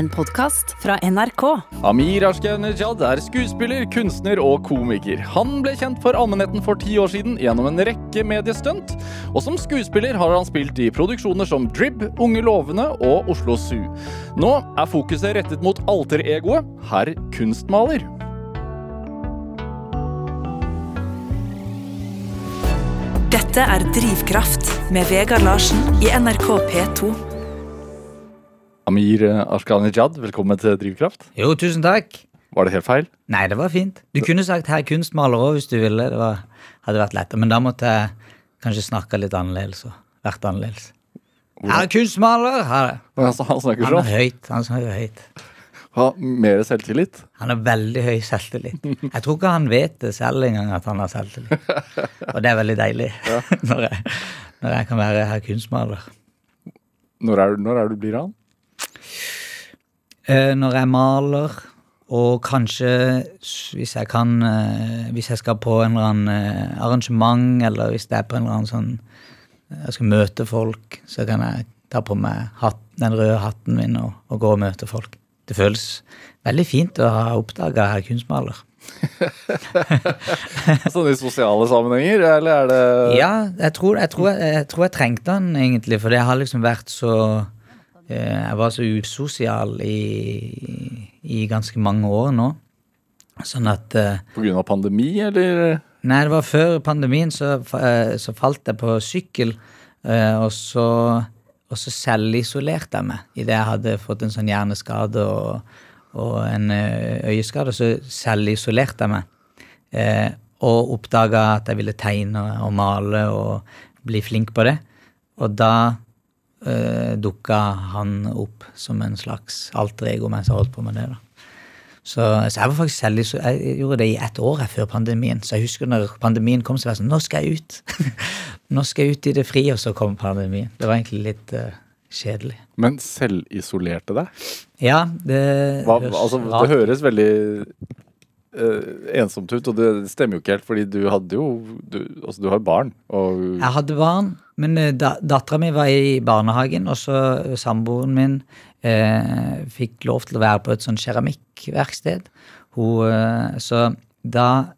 en podkast fra NRK. Amir Ashkenejad er skuespiller, kunstner og komiker. Han ble kjent for allmennheten for ti år siden gjennom en rekke mediestunt. Og som skuespiller har han spilt i produksjoner som Drib, Unge lovende og Oslo Zoo. Nå er fokuset rettet mot alter-egoet herr Kunstmaler. Dette er Drivkraft med Vegard Larsen i NRK P2. Amir Ashkanijad, velkommen til Drivkraft. Jo, tusen takk. Var det helt feil? Nei, det var fint. Du kunne sagt 'herr kunstmaler' òg hvis du ville. Det var, hadde vært lettere. Men da måtte jeg kanskje snakke litt annerledes og vært annerledes. Herr kunstmaler! Her. Altså, han snakker sånn? Han er høyt. Han snakker høyt. Ha mer selvtillit. Han har veldig høy selvtillit. Jeg tror ikke han vet det selv engang at han har selvtillit. Og det er veldig deilig når, jeg, når jeg kan være herr kunstmaler. Når er, når er du blir han? Eh, når jeg maler, og kanskje hvis jeg kan eh, Hvis jeg skal på en eller annen eh, arrangement, eller hvis det er på en eller annen sånn Jeg skal møte folk, så kan jeg ta på meg hatt, den røde hatten min og, og gå og møte folk. Det føles veldig fint å ha oppdaga herr kunstmaler. Sånn i sosiale sammenhenger, eller er det Ja, jeg tror jeg, tror, jeg, jeg tror jeg trengte han egentlig, for det har liksom vært så Jeg var så usosial i, i ganske mange år nå. Sånn at eh, på grunn av pandemi, eller? Nei, det var før pandemien, så, eh, så falt jeg på sykkel, eh, og så, og så selvisolerte jeg meg idet jeg hadde fått en sånn hjerneskade og, og en eh, øyeskade. Så selvisolerte jeg meg, eh, og oppdaga at jeg ville tegne og male og bli flink på det. Og da eh, dukka han opp som en slags alter ego mens jeg holdt på med det. da. Så, så jeg var faktisk selv, jeg gjorde det i ett år før pandemien. Så jeg husker når pandemien kom, så var jeg sånn Nå skal jeg ut! Nå skal jeg ut i det frie, og så kom pandemien. Det var egentlig litt uh, kjedelig. Men selvisolerte deg? Ja, det Hva, høres altså, det høres veldig eh, ensomt ut, og det stemmer jo ikke helt, fordi du hadde jo Du, altså, du har barn, og Jeg hadde barn, men eh, da, dattera mi var i barnehagen, og så samboeren min uh, fikk lov til å være på et sånn keramikkverksted. Hun, uh, så da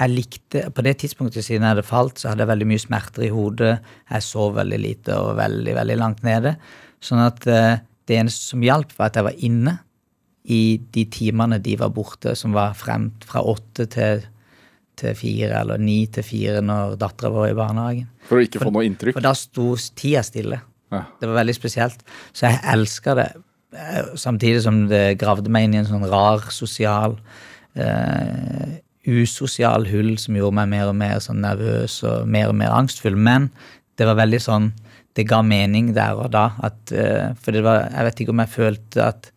jeg likte På det tidspunktet siden jeg hadde falt, så hadde jeg veldig mye smerter i hodet. Jeg sov veldig lite og veldig, veldig langt nede. Sånn at det eneste som hjalp, var at jeg var inne i de timene de var borte, som var frem fra åtte til, til fire, eller ni til fire når dattera var i barnehagen. for å ikke få noe inntrykk. For da sto tida stille. Ja. Det var veldig spesielt. Så jeg elska det. eh, Samtidig som det gravde meg inn i en sånn rar sosial eh, Usosial hull som gjorde meg mer og mer sånn nervøs og mer og mer angstfull. Men det var veldig sånn Det ga mening der og da. At, eh, for det var Jeg vet ikke om jeg følte at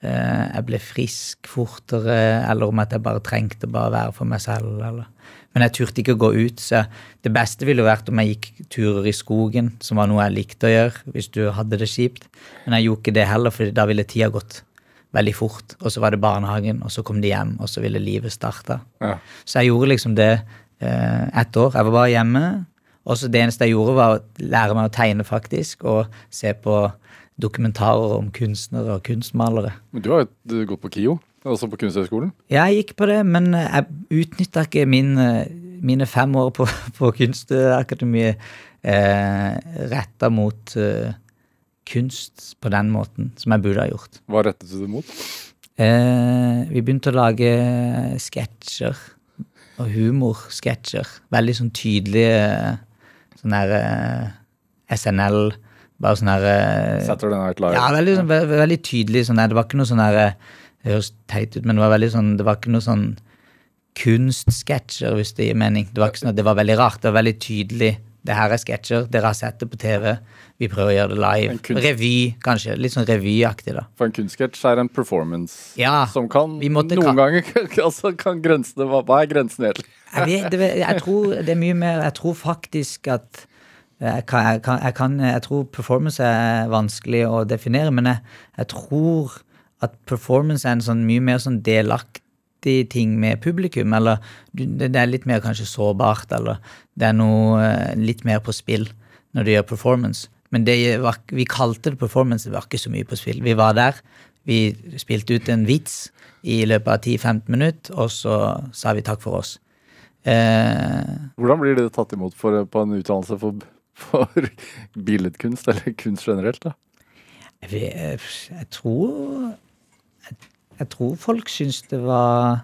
jeg ble frisk fortere, eller om at jeg bare trengte bare være for meg selv. Eller. Men jeg turte ikke å gå ut, så det beste ville vært om jeg gikk turer i skogen, som var noe jeg likte å gjøre hvis du hadde det kjipt. Men jeg gjorde ikke det heller, for da ville tida gått veldig fort. Og så var det barnehagen, og så kom de hjem, og så ville livet starte. Ja. Så jeg gjorde liksom det eh, ett år. Jeg var bare hjemme. Og så det eneste jeg gjorde, var å lære meg å tegne, faktisk, og se på dokumentarer om kunstnere og kunstmalere. Men du har jo gått på KIO, altså på Kunsthøgskolen. Jeg gikk på det, men jeg utnytta ikke min, eh, mine fem år på, på Kunstakademiet eh, retta mot eh, kunst på den måten som jeg burde ha gjort. Hva rettet du det mot? Eh, vi begynte å lage sketsjer og humorsketsjer. Veldig sånn tydelige sånn der eh, SNL Bare sånn her Saturday Night Live. Ja, veldig, sånn, ve veldig tydelig. Sånn, det var ikke noe sånn der eh, Det høres teit ut, men det var veldig sånn Det var ikke noe sånn kunstsketsjer, hvis det gir mening. Det var sånn det var veldig rart. Det var veldig tydelig. Det her er sketsjer. Dere har sett det på TV. Vi prøver å gjøre det live. Revy, kanskje. Litt sånn revyaktig, da. For en kunstsketsj er en performance Ja, som kan vi måtte noen ka- ganger altså, kan grensene hva er grensen egentlig? Jeg, vet, det, jeg tror det er mye mer Jeg tror faktisk at jeg, kan, jeg, kan, jeg, kan, jeg tror performance er vanskelig å definere, men jeg, tror at performance er en sånn mye mer sånn delaktig ting med publikum. Eller det, er litt mer kanskje sårbart, eller det er noe eh, litt mer på spill når du gjør performance. Men var, vi kalte det performance, det var ikke så mye på spill. Vi var der, Vi spilte ut en vits i løpet av 10-15 minutter, og så sa vi takk for oss. Eh, Hvordan blir det tatt imot for, på en utdannelse for, for billedkunst, eller kunst generelt? da? jeg, jeg tror jeg, jeg tror folk syns det var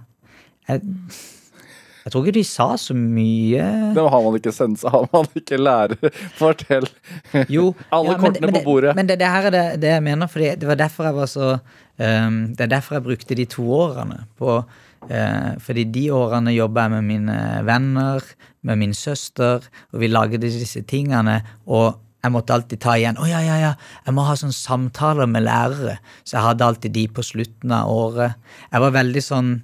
jeg, jeg tror ikke de sa så mye Det har man ikke sensor, har man ikke lærer. Fortell. Jo, Alle ja, kortene men på bordet. Det, men det, det her er det, det jeg mener, for det var derfor jeg var så um, Det er derfor jeg brukte de to årene på Fordi de årene jobba jeg med mine venner, med min søster, og vi lagde disse tingene, og jeg måtte alltid ta igjen. Å ja, ja, ja, jeg må ha sånne samtaler med lærere. Så jeg hadde alltid de på slutten av året. Jeg var veldig sånn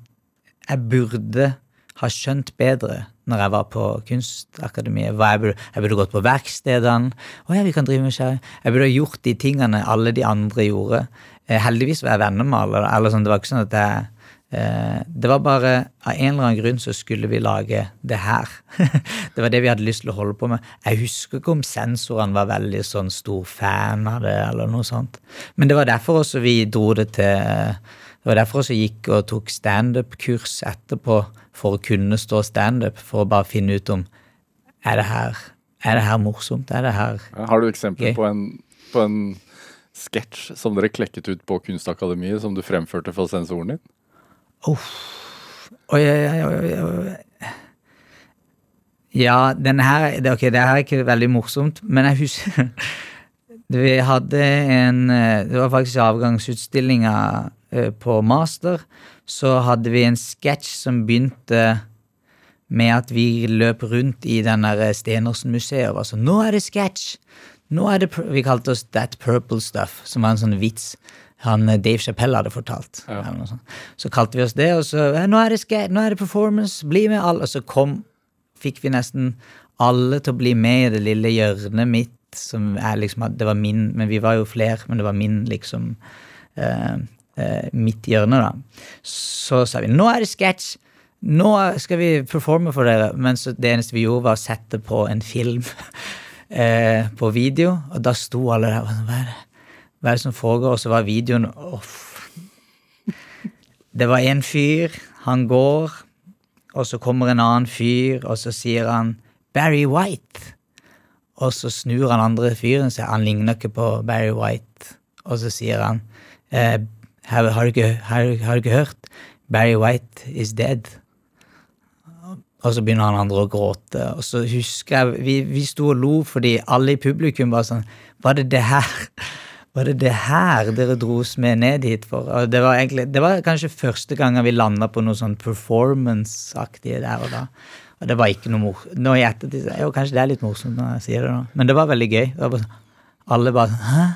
Jeg burde ha skjønt bedre når jeg var på Kunstakademiet. Jeg, burde, jeg burde gått på verkstedene. Å ja, vi kan drive med skjæring. Jeg burde ha gjort de tingene alle de andre gjorde. Eh, heldigvis var jeg venner med alle. Eller sånn, det var ikke sånn at jeg eh, Det var bare av en eller annen grunn så skulle vi lage det her. det var det vi hadde lyst til å holde på med. Jeg husker ikke om sensorene var veldig sånn stor fan av det, eller noe sånt. Men det var derfor også vi dro det til det var derfor også vi gikk og tok standup-kurs etterpå for å kunne stå standup, for å bare finne ut om er det her, er det her morsomt, er det her Har du eksempler på en, på en sketsj som dere klekket ut på Kunstakademiet, som du fremførte for sensoren din? Uff. Oi, oi, oi, oi. Ja, den her det, Ok, det her er ikke veldig morsomt, men jeg husker Vi hadde en eh, Det var faktisk avgangsutstillinga eh, på master. Så hadde vi en sketsj som begynte med at vi løp rundt i den der Stenersen-museet og var sånn Nå er det sketsj! Nå er det Vi kalte oss That Purple Stuff, som var en sånn vits han eh, Dave Chappelle hadde fortalt. Ja. Så kalte vi oss det, og så «Eh, Nå er det, nå er det performance, bli med alle! Og så kom fikk vi nesten alle til å bli med i det lille hjørnet mitt, som er liksom Det var min, men vi var jo flere, men det var min, liksom eh, eh, Mitt hjørne, da. Så sa vi nå er det sketsj! Nå skal vi performe for dere. Men så det eneste vi gjorde, var å sette på en film eh, på video, og da sto alle der sånn, Hva er det, Hva er det som foregår? Og så var videoen off. Det var en fyr, han går, og så kommer en annen fyr, og så sier han Barry White. Og så snur han andre fyren seg, han ligner ikke på Barry White. Og så sier han eh, har, du ikke, har, har du ikke hørt? Barry White is dead. Og så begynner han andre å gråte. Og så husker jeg Vi, vi sto og lo fordi alle i publikum var sånn Var det det her? Var det det her dere dro oss med ned hit for? Det var egentlig, det var kanskje første gangen vi landa på noe sånn performance-aktig der og da. Og det var ikke noe mor... Nå i ettertid Jo, kanskje det er litt morsomt når jeg sier det nå, men det var veldig gøy. Var bare, sånn- alle bare Hæ?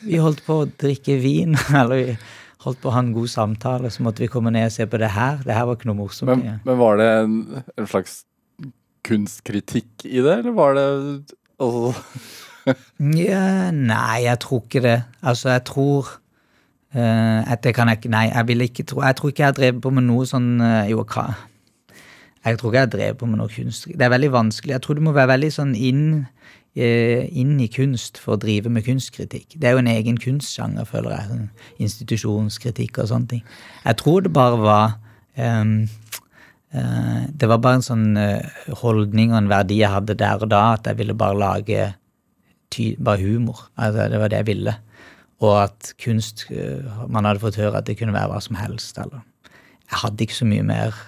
Vi holdt på å drikke vin, eller vi holdt på å ha en god samtale, så måtte vi komme ned og se på det her. Det her var ikke noe morsomt. Men, men var det en, en slags kunstkritikk i det, eller var det altså, Ja, nei, jeg tror ikke det. Altså, jeg tror uh, at det kan jeg ikke Nei, jeg vil ikke tro Jeg tror ikke jeg har drevet på med noe sånn uh, Jo, hva Jeg tror ikke jeg har drevet på med noe kunst. Det er veldig vanskelig. Jeg tror du må være veldig sånn inn, uh, inn i kunst for å drive med kunstkritikk. Det er jo en egen kunstsjanger, føler jeg. Sånn institusjonskritikk og sånne ting. Jeg tror det bare var eh, Det var bare en sånn holdning og en verdi jeg hadde der og da, at jeg ville bare lage bare humor. Altså, det var det jeg ville. Og at kunst eh, Man hadde fått høre at det kunne være hva som helst. Eller. Jeg hadde ikke så mye mer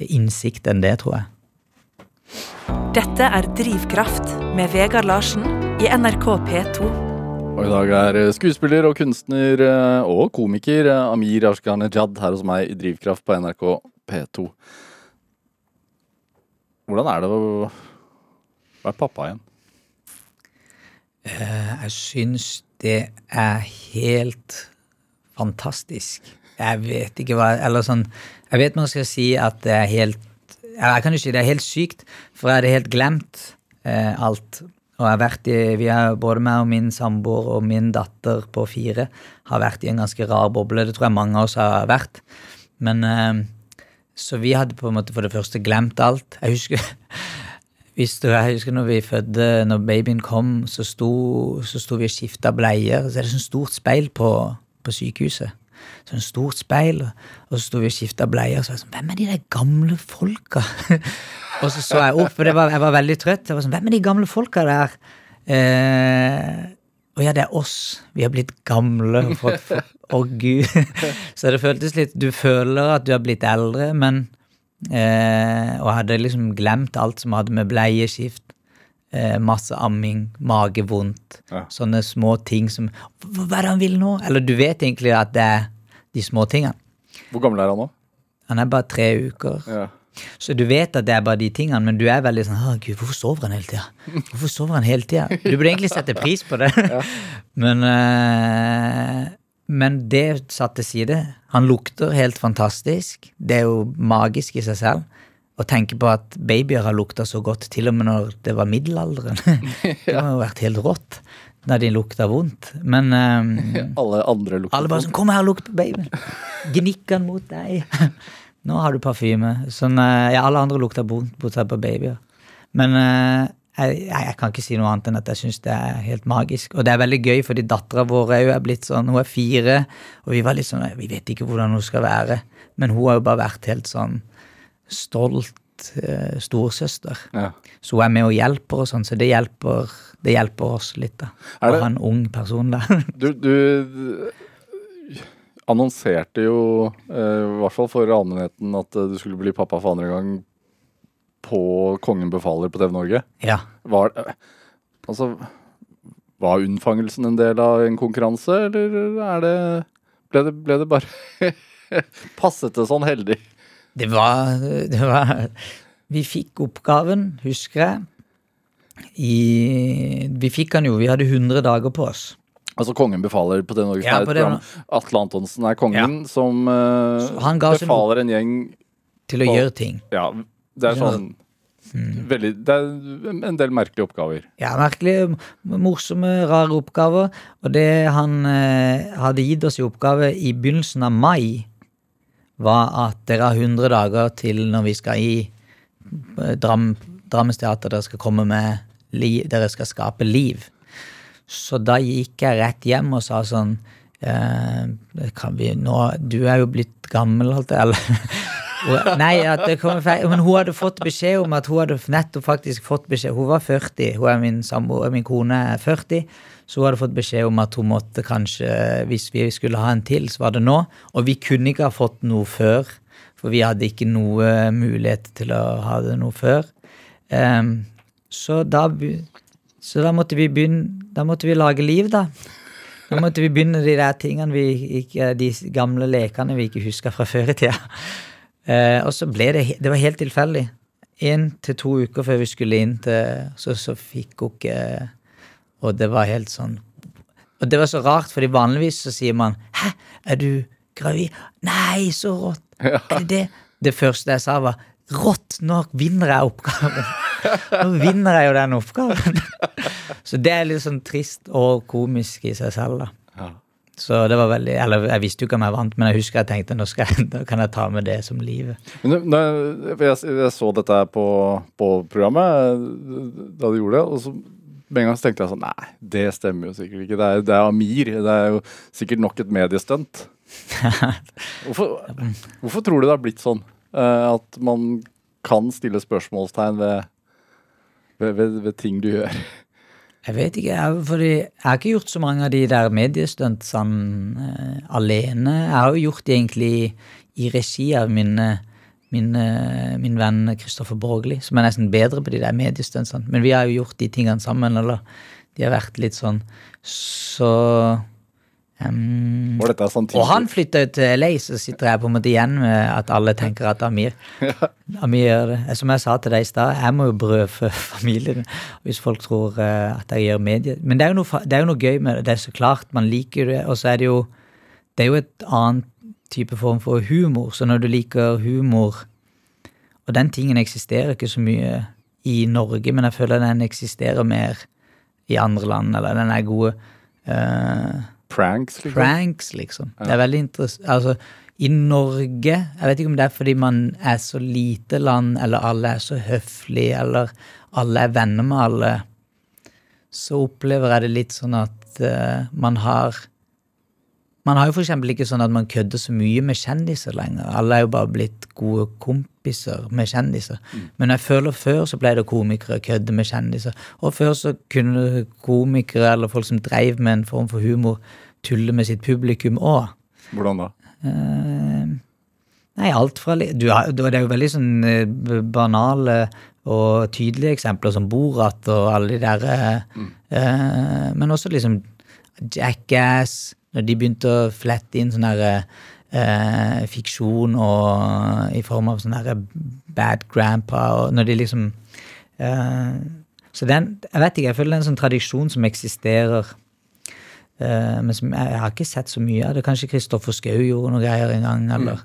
innsikt enn det, tror jeg. Dette er Drivkraft med Vegard Larsen i NRK P2. Og i dag er eh, skuespiller og kunstner eh, og komiker Amir Ashkanejad her hos meg i Drivkraft på NRK P2. Hvordan er det å være pappa igjen? Eh, Jeg syns det er helt fantastisk. Jeg vet ikke hva Eller sånn Jeg vet man skal si at det er helt Jeg kan jo si det er helt sykt, for jeg hadde helt glemt eh, alt. Og jeg har vært i, vi har, Både meg og min samboer og min datter på fire har vært i en ganske rar boble. Det tror jeg mange av oss har vært. Men eh, Så vi hadde på en måte for det første glemt alt. Jeg husker hvis du, jeg husker når vi fødte, når babyen kom, så sto, så sto vi og skifta bleier. Så er det sånn stort speil på, på sykehuset. Sånn stort speil, og så sto vi og skifta bleier. Og så var jeg sånn, hvem er de der gamle folka? og så så jeg opp, for var, jeg var veldig trøtt. Jeg var sånn, hvem er de gamle folka der? Eh, og ja, det er oss. Vi har blitt gamle. Å, gud. Så det føltes litt Du føler at du har blitt eldre, men eh, Og hadde liksom glemt alt som hadde med bleieskift, eh, masse amming, magevondt, Ja. sånne små ting som Hva er det han vil nå? Eller du vet egentlig at det er de små tingene. Hvor gammel er han nå? Han er bare tre uker. Ja. Så du vet at det er bare de tingene, men du er veldig sånn Å, gud, hvorfor sover han hele tida? Hvorfor sover han hele tida? Du burde egentlig sette pris på det. Men, eh, men det satt til side. Han lukter helt fantastisk. Det er jo magisk i seg selv. Å tenke på at babyer har lukta så godt til og med når det var middelalderen. Det har jo vært helt rått når de lukta vondt. Men um, Alle andre lukter alle bare sånn 'Kom her, lukt på babyen'. Gnikk han mot deg. Nå har du parfyme. Sånn, eh, ja, alle andre lukter vondt bortsett fra babyer. Men eh, jeg, jeg, kan ikke si noe annet enn at jeg syns det er helt magisk. Og det er veldig gøy, fordi dattera vår er jo er blitt sånn, hun er fire, og vi var litt sånn Vi vet ikke hvordan hun skal være. Men hun har jo bare vært helt sånn stolt eh, storesøster. Ja. Så hun er med og hjelper og sånn, så det hjelper, det hjelper oss litt, da. Å ha en ung person der. Du, du annonserte jo, eh, i hvert fall for allmennheten, at du skulle bli pappa for andre gang på Kongen befaler på TV Norge. ja. Var, eh, altså, var unnfangelsen en del av en konkurranse, eller er det Ble det, ble det bare Passet det sånn heldig? Det var, det var Vi fikk oppgaven, husker jeg. I, vi fikk den jo, vi hadde 100 dager på oss. Altså Kongen befaler på TV Norge, Ja, program. Atle Antonsen er kongen som uh, befaler en- en gjeng Til å På- gjøre ting. Ja, det er sånn Mm. Veldig, Det er en del merkelige oppgaver. Ja, merkelige, morsomme, rare oppgaver. Og det han eh, hadde gitt oss i oppgave i begynnelsen av mai, var at dere har 100 dager til når vi skal i eh, Dram, Drammens Teater, dere skal komme med li, Dere skal skape liv. Så da gikk jeg rett hjem og sa sånn eh, kan vi nå, Du er jo blitt gammel, holdt jeg eller Nei, at det kom feil. Men hun hadde fått beskjed om at hun hadde nettopp faktisk fått beskjed Hun var 40, hun er min samboer, min kone er 40. Så hun hadde fått beskjed om at hun måtte kanskje, hvis vi skulle ha en til, så var det nå. Og vi kunne ikke ha fått noe før, for vi hadde ikke noe mulighet til å ha det noe før. Um, så, da, så da måtte vi begynne Da måtte vi lage liv, da. Da måtte vi begynne de der tingene vi ikke, de gamle lekene vi ikke huska fra før i tida. Eh, og så ble det Det var helt tilfeldig. Én til to uker før vi skulle inn til Så, så fikk hun ikke Og det var helt sånn Og det var så rart, fordi vanligvis så sier man 'Hæ, er du gravid?' 'Nei, så rått'. Er det det? Det første jeg sa, var 'Rått, nå vinner jeg oppgaven'. Nå vinner jeg jo den oppgaven. Så det er litt sånn trist og komisk i seg selv, da. Ja. Så det var veldig Eller jeg visste jo ikke om jeg vant, men jeg husker jeg tenkte nå jeg, da kan jeg ta med det som livet. Men jeg, jeg, så dette på, på programmet da du gjorde det, og så med en gang så tenkte jeg sånn Nei, det stemmer jo sikkert ikke. Det er, det er Amir. Det er jo sikkert nok et mediestunt. Hvorfor, hvorfor tror du det har blitt sånn? eh, at man kan stille spørsmålstegn ved, ved, ved, ved ting du gjør? Jeg vet ikke, jeg, fordi jeg har ikke gjort så mange av de der mediestuntsene uh, alene. Jeg har jo gjort de egentlig i, i regi av min, eh, min, eh, min venn Kristoffer Borgli, som er nesten bedre på de der mediestuntsene. Men vi har jo gjort de tingene sammen, eller de har vært litt sånn Så samtidig? Og han flytta ut til LA, så sitter jeg på en måte igjen med at alle tenker at Amir Amir gjør det. Som jeg sa til deg i stad, jeg må jo brødfø familien hvis folk tror eh, at jeg gjør medie. Men det er, jo noe, det er jo noe gøy med det. Det er så klart man liker det, og så er det jo Det er jo et annet type form for humor. Så når du liker humor Og den tingen eksisterer ikke så mye i Norge, men jeg føler den eksisterer mer i andre land, eller den er gode eh, Pranks, liksom? pranks, liksom. Det er veldig interessant. Altså, i Norge Jeg vet ikke om det er fordi man er så lite land, eller alle er så høflige, eller alle er venner med alle. Så opplever jeg det litt sånn at uh, man har Man har jo eksempel ikke sånn at man kødder så mye med kjendiser lenger. Alle er jo bare blitt gode kompiser med kjendiser. Men jeg føler før så ble det komikere kødde med kjendiser. Og før så kunne komikere eller folk som dreiv med en form for humor, tulle med sitt publikum òg. Hvordan da? Eh, nei, alt fra du har, Det er jo veldig sånn eh, banale og tydelige eksempler som Borat og alle de der mm. eh, Men også liksom Jackass, når de begynte å flette inn sånn her eh, fiksjon og i form av sånn her Bad Grandpa, og når de liksom eh, Så den Jeg vet ikke, jeg føler det er en sånn tradisjon som eksisterer. Eh, men som jeg, jeg har ikke sett så mye av det. Kanskje Kristoffer Schou gjorde noe greier en gang. eller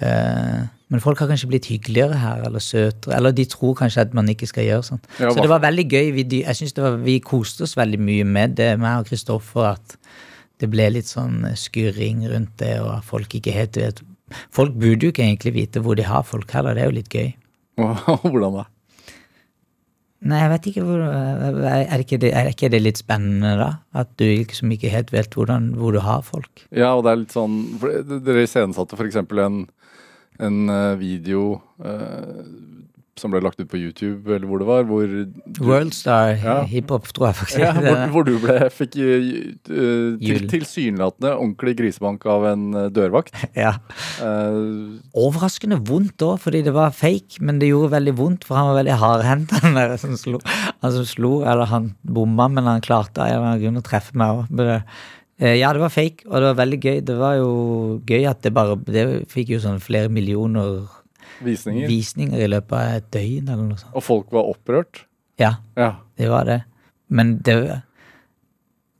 eh, Men folk har kanskje blitt hyggeligere her, eller søtere. Eller de tror kanskje at man ikke skal gjøre sånn. Ja, så det var veldig gøy. Vi, jeg synes det var, vi koste oss veldig mye med det, meg og Kristoffer. At det ble litt sånn skurring rundt det, og folk ikke helt vet Folk burde jo ikke egentlig vite hvor de har folk heller. Det er jo litt gøy. Hvordan da? Nei, jeg vet ikke hvor Er ikke det, er ikke det litt spennende, da? At du liksom ikke helt vet hvordan, hvor du har folk? Ja, og det er litt sånn Dere iscenesatte f.eks. en, en eh, video eh, som ble lagt ut på YouTube, eller hvor det var, hvor du, Worldstar Ja. hiphop, tror jeg faktisk. ja, hvor, hvor du ble, fikk tilsynelatende til, ordentlig grisebank av en eh, dørvakt. ja. Uh, Overraskende vondt òg, fordi det var fake, men det gjorde veldig vondt, for han var veldig hardhendt, han der som slo. Han som slo, eller han bomma, men han klarte av en eller annen grunn å treffe meg òg. Ja, det var fake, og det var veldig gøy. Det var jo gøy at det bare Det fikk jo sånn flere millioner visninger. visninger i løpet av et døgn, eller noe sånt. Og folk var opprørt. Ja, Ja. det var det. Men det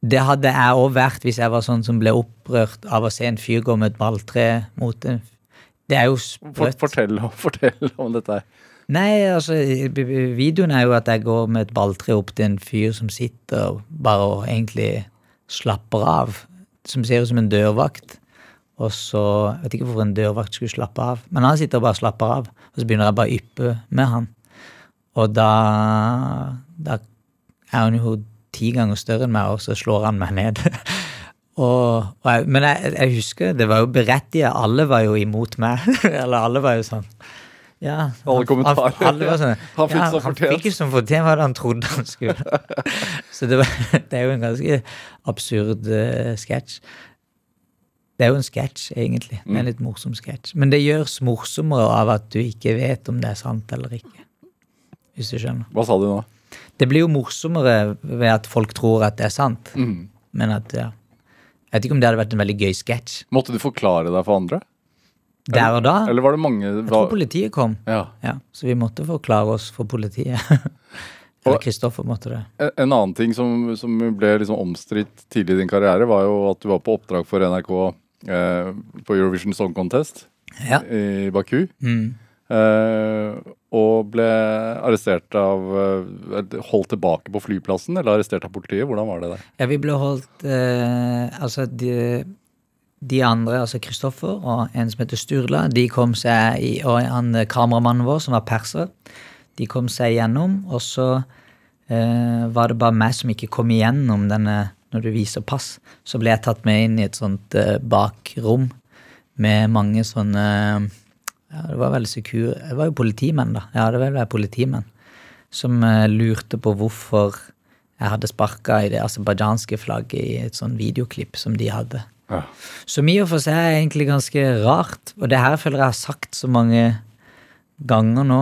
Det hadde jeg òg vært hvis jeg var sånn som ble opprørt av å se en fyr gå med et balltre mot en Det er jo sprøtt. fortell, fortell om dette her. Nei, altså, videoen er jo at jeg går med et balltre opp til en fyr som sitter bare og egentlig slapper av. Som ser ut som en dørvakt. Og så Jeg vet ikke hvorfor en dørvakt skulle slappe av, men han sitter og bare slapper av. Og så begynner jeg bare å yppe med han. Og da Da er han jo ti ganger større enn meg, og så slår han meg ned. og, og jeg, men jeg, jeg husker, det var jo berettiget. Alle var jo imot meg. Eller alle var jo sånn ja, Alle kommentarer. Han, alle sånn, Han fikk ja, som han fikk jo som fortjent hva han trodde han skulle. Så det, var, det er jo en ganske absurd uh, sketsj. Det er jo en sketsj, egentlig. Det er Mm. en litt morsom sketsj. Men det gjøres morsommere av at du ikke vet om det er sant eller ikke. Hvis du skjønner. Hva sa du nå? Det blir jo morsommere ved at folk tror at det er sant. Mm. Men at, ja. Jeg vet ikke om det hadde vært en veldig gøy sketsj. Måtte du forklare deg for andre? Der og da. Eller var det mange Jeg tror politiet kom. ja. Ja, Så vi måtte forklare oss for politiet. Eller Kristoffer måtte det. En en annen ting som, som ble liksom omstridt tidlig i din karriere, var jo at du var på oppdrag for NRK eh, på Eurovision Song Contest Ja. i Baku. Mm. Eh, og ble arrestert av eh, Holdt tilbake på flyplassen, eller arrestert av politiet? Hvordan var det der? Ja, vi ble holdt eh, Altså, de, de andre, altså Kristoffer og en som heter Sturla, de kom seg i Og han eh, kameramannen vår, som var perser, de kom seg igjennom. Og så var det bare meg som ikke kom igjennom denne Når du viser pass, så ble jeg tatt med inn i et sånt uh, bakrom med mange sånne Ja, det var veldig sekur Det var jo politimenn, da. Ja, det var politimenn. Som uh, lurte på hvorfor jeg hadde sparka i det aserbajdsjanske flagget i et sånn videoklipp som de hadde. Ja. Som i og for seg er egentlig ganske rart, og det her føler jeg har sagt så mange ganger nå.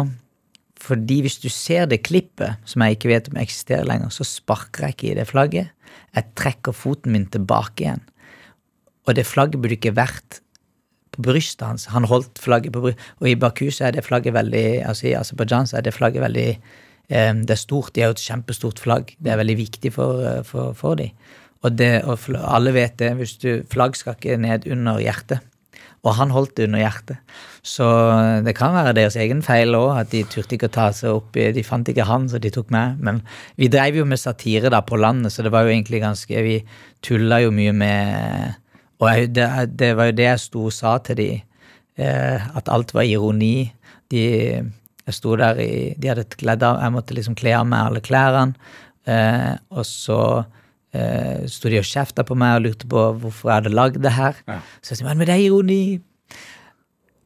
Fordi hvis du ser det klippet, som jeg ikke vet om eksisterer lenger, så sparker jeg ikke i det flagget. Jeg trekker foten min tilbake igjen. Og det flagget burde ikke vært på brystet hans. Han holdt flagget på brystet. Og i Baku så er det flagget veldig Altså i Aserbajdsjan så er det flagget veldig eh, Det er stort. De har jo et kjempestort flagg. Det er veldig viktig for, eh, for, for dem. Og, og alle vet det. Hvis du, flagg skal ikke ned under hjertet. Og han holdt det under hjertet. Så det kan være deres egen feil òg, at de turte ikke å ta seg opp De fant ikke han, så de tok meg. Men vi dreiv jo med satire da på landet, så det var jo egentlig ganske Vi tulla jo mye med Og jeg, det, det var jo det jeg sto og sa til de, eh, at alt var ironi. De Jeg sto der i De hadde kledd av Jeg måtte liksom kle av meg alle klærne, eh, og så eh, sto de og kjefta på meg og lurte på hvorfor jeg hadde lagd det her. Ja. Så jeg sa men, det er ironi.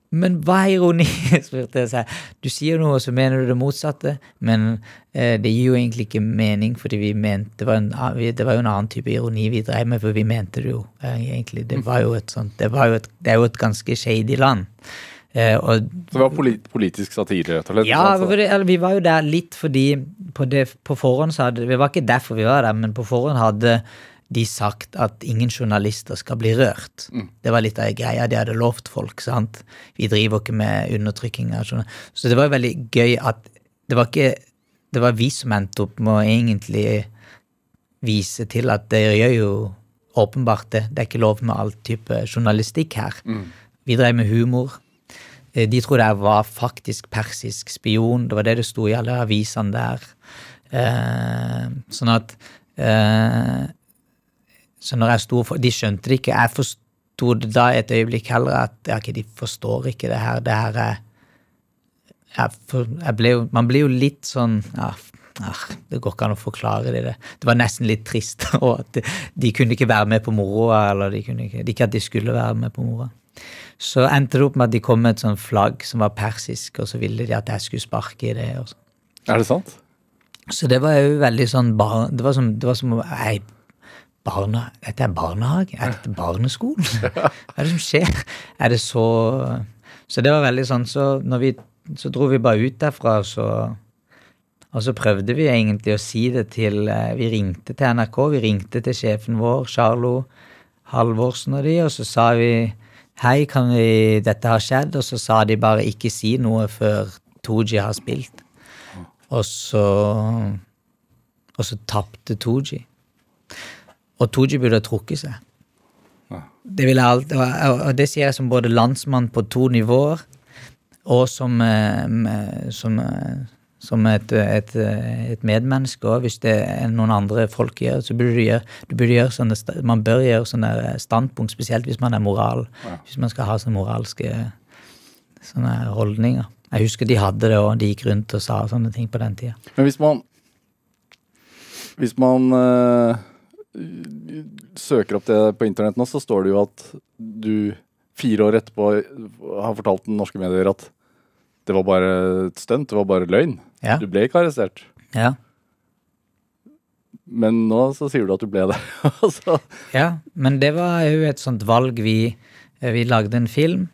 Men hva er ironi? spurte jeg seg. Du sier noe, og så mener du det motsatte. Men eh, det gir jo egentlig ikke mening, fordi vi mente det var, en, det var jo en annen type ironi vi drev med, for vi mente det jo eh, egentlig. Det var jo et sånt, det, var jo et, det er jo et ganske shady land. Eh, og Så det var politisk satire, rett og slett? ja, for eller, vi var jo der litt fordi på, det, på forhånd så hadde Det var ikke derfor vi var der, men på forhånd hadde de sagt at ingen journalister skal bli rørt. Det var litt av greia de hadde lovt folk. sant? Vi driver ikke med undertrykking av journalister. Så det var jo veldig gøy at det var ikke Det var vi som endte opp med å egentlig vise til at det gjør jo åpenbart det. Det er ikke lov med all type journalistikk her. Vi drev med humor. Eh, De trodde jeg var faktisk persisk spion. Det var det det sto i alle avisene der. Eh, sånn at eh, Så når jeg sto for De skjønte det ikke. Jeg forsto det da et øyeblikk heller at ja, okay, de forstår ikke det her. Det her er jeg, jeg ble jo, Man blir jo litt sånn ja, ah, Det går ikke an å forklare det. Det var nesten litt trist. Og at de, de kunne ikke være med på moroa, eller de ikke, ikke at de skulle være med på moroa. Så endte det opp med at de kom med et sånt flagg som var persisk, og så ville de at jeg skulle sparke i det. Og. Er det sant? så det var jo veldig sånn bar, Det var som, det var som ei, barne, Dette er barnehage? Er dette barneskolen? Hva er det som skjer? Er det så Så det var veldig sånn, så når vi så dro vi bare ut derfra, så og så prøvde vi egentlig å si det til eh, Vi ringte til NRK, vi ringte til sjefen vår, Charlo Halvorsen og de, og så sa vi Hei, kan vi Dette har skjedd. Og så sa de bare ikke si noe før Tooji har spilt. Og så Og så tapte Tooji. Og Tooji burde ha trukket seg. Det vil jeg alt, og det sier jeg som både landsmann på to nivåer, og som, eh, som, eh, som et, et, et medmenneske òg. Hvis det er noen andre folk gjør, så burde du gjøre, du burde gjøre sånne, man bør gjøre sånne standpunkt, spesielt hvis man er moral. Hvis man skal ha sånne moralske sånne holdninger. Jeg husker de hadde det, og de gikk rundt og sa sånne ting på den tida. Men hvis man Hvis man øh, søker opp det på internett nå, så står det jo at du fire år etterpå har fortalt den norske medier at det var bare et stunt, det var bare løgn. Ja. Du ble ikke arrestert. Ja. Men nå så sier du at du ble det. Altså, Ja, men det var jo et sånt valg vi Vi lagde en film,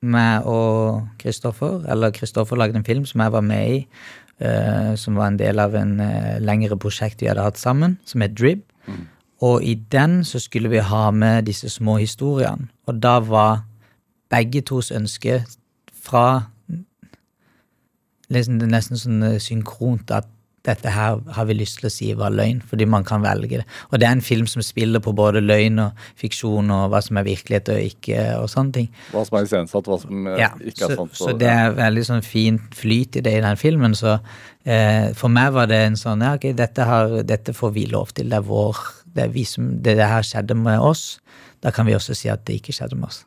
meg og Kristoffer. Eller Kristoffer lagde en film som jeg var med i, Uh, som var en del av en uh, lengre prosjekt vi hadde hatt sammen, som het Drib. Og i den så skulle vi ha med disse små historiene. Og da var begge tos ønske fra liksom, det er nesten sånn eh, synkront at dette her har vi lyst til å si var løgn, fordi man kan velge det. Og det er en film som spiller på både løgn og fiksjon og hva som er virkelighet og ikke, og sånne ting. hva som er iscenesatt, hva som eh, Ja, ikke er så, sant. så så det er veldig sånn fint flyt i det i den filmen, så eh, for meg var det en sånn ja, ok, dette, har, dette får vi lov til, det er vår det, er vi som, det, det her skjedde med oss, da kan vi også si at det ikke skjedde med oss.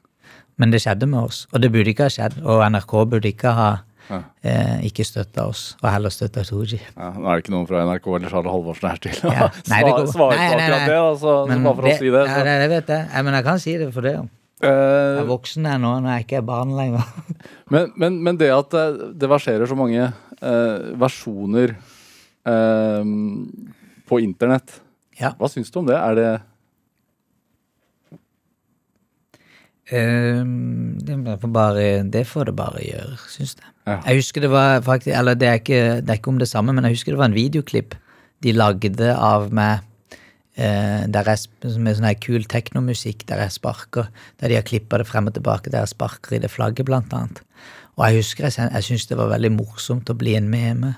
Men det skjedde med oss, og det burde ikke ha skjedd, og NRK burde ikke ha Ja. eh, ikke støtta oss, og heller støtta Tooji. Ja, nå er det ikke noen fra NRK eller Charles Halvorsen her til å Ja. Svare Nei, på akkurat det. Altså, Men bare for å si det. Så. det, det vet jeg. Men jeg kan si det for det. jo. Jeg Eh, er voksen jeg nå når jeg ikke er barn lenger. men, men, men det at eh, det verserer så mange eh, versjoner eh, på internett, Ja. hva syns du om det? Er det Um, det, får bare, det får det bare gjøre, syns jeg. Jeg husker det var faktisk Eller det er, ikke, det er ikke om det samme, men jeg husker det var en videoklipp de lagde av meg eh, der jeg, med sånn her kul teknomusikk der jeg sparker. Der de har klippa det frem og tilbake, der jeg sparker i det flagget, blant annet. Og jeg husker jeg, jeg syntes det var veldig morsomt å bli en meme.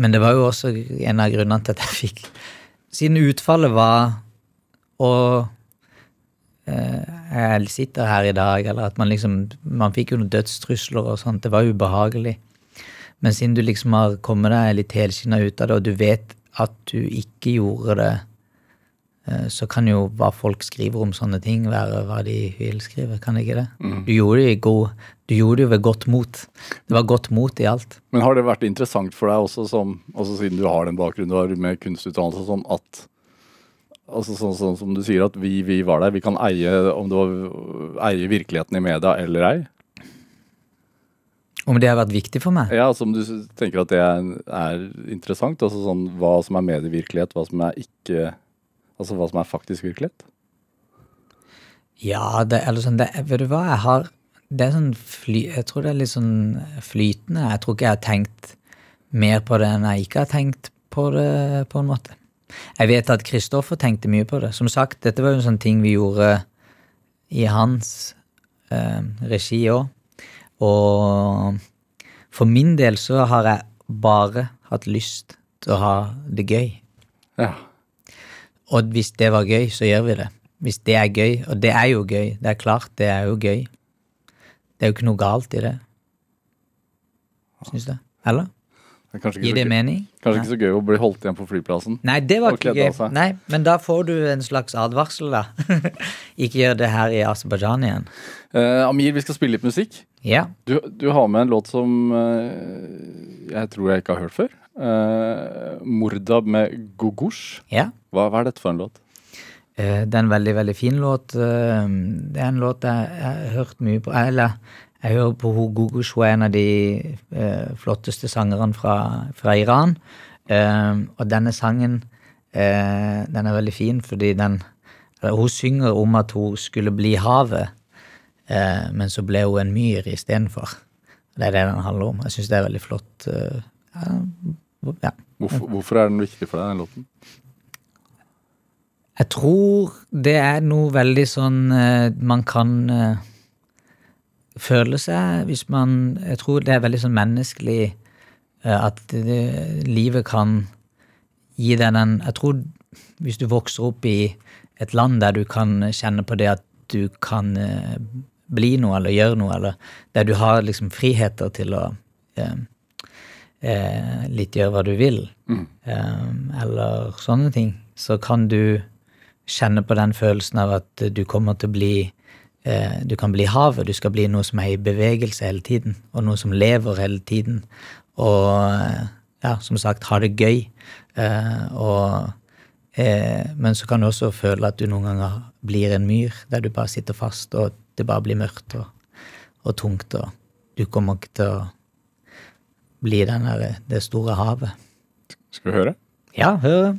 Men det var jo også en av grunnene til at jeg fikk Siden utfallet var å jeg sitter her i dag, eller at man liksom Man fikk jo noen dødstrusler og sånt, det var ubehagelig. Men siden du liksom har kommet deg litt helskinna ut av det, og du vet at du ikke gjorde det, eh, så kan jo hva folk skriver om sånne ting, være hva de vil skrive. Kan det ikke det? Du gjorde det god Du gjorde det ved godt mot. Det var godt mot i alt. Men har det vært interessant for deg også, som, også siden du har den bakgrunnen du har med kunstutdannelse sånn, at altså sånn, sånn som du sier, at vi, vi var der. Vi kan eie om det var, eie virkeligheten i media eller ei. Om det har vært viktig for meg? Ja, altså om du tenker at det er, er interessant. Altså sånn hva som er medievirkelighet, hva som er ikke Altså hva som er faktisk virkelighet. Ja, det, eller sånn, det, vet du hva, jeg har Det er sånn fly, Jeg tror det er litt sånn flytende. Jeg tror ikke jeg har tenkt mer på det enn jeg ikke har tenkt på det, på en måte. Jeg vet at Kristoffer tenkte mye på det. Som sagt, dette var jo en sånn ting vi gjorde i hans eh, regi òg. Og for min del så har jeg bare hatt lyst til å ha det gøy. Ja. Og hvis det var gøy, så gjør vi det. Hvis det er gøy, og det er jo gøy, det er klart det er jo gøy. Det er jo ikke noe galt i det. Syns du? Eller? Gir det mening? kanskje ikke så gøy å bli holdt igjen på flyplassen. Nei, det var ikke gøy. Nei, men da får du en slags advarsel, da. ikke gjør det her i Aserbajdsjan igjen. Uh, Amir, vi skal spille litt musikk. Ja. Du, du har med en låt som uh, jeg tror jeg ikke har hørt før. Uh, 'Morda med Gogosh. ja. Hva, hva er dette for en låt? Det er en veldig, veldig fin låt. Det er en låt jeg, jeg har hørt mye på. Eller jeg hører på hun er en av de eh, flotteste sangerne fra, fra Iran. Eh, og denne sangen, eh, den er veldig fin fordi den Hun synger om at hun skulle bli havet, eh, men så ble hun en myr istedenfor. Det er det den handler om. Jeg syns det er veldig flott. eh, ja. Hvorfor, hvorfor er den viktig for deg, den låten? Jeg tror det er noe veldig sånn eh, man kan føle seg hvis man Jeg tror det er veldig sånn menneskelig eh, at det, livet kan gi deg den Jeg tror hvis du vokser opp i et land der du kan kjenne på det at du kan eh, bli noe eller gjøre noe, eller der du har liksom friheter til å eh, eh, litt gjøre hva du vil, eh, eller sånne ting, så kan du kjenne på den følelsen av at du kommer til å bli Du kan bli havet, du skal bli noe som er i bevegelse hele tiden, og noe som lever hele tiden. Og eh, ja, som sagt, ha det gøy. Eh, og, eh, men så kan du også føle at du noen ganger blir en myr, der du bare sitter fast, og det bare blir mørkt og, og tungt, og du kommer ikke til å bli den der, det store havet. Skal vi høre? Ja, hør.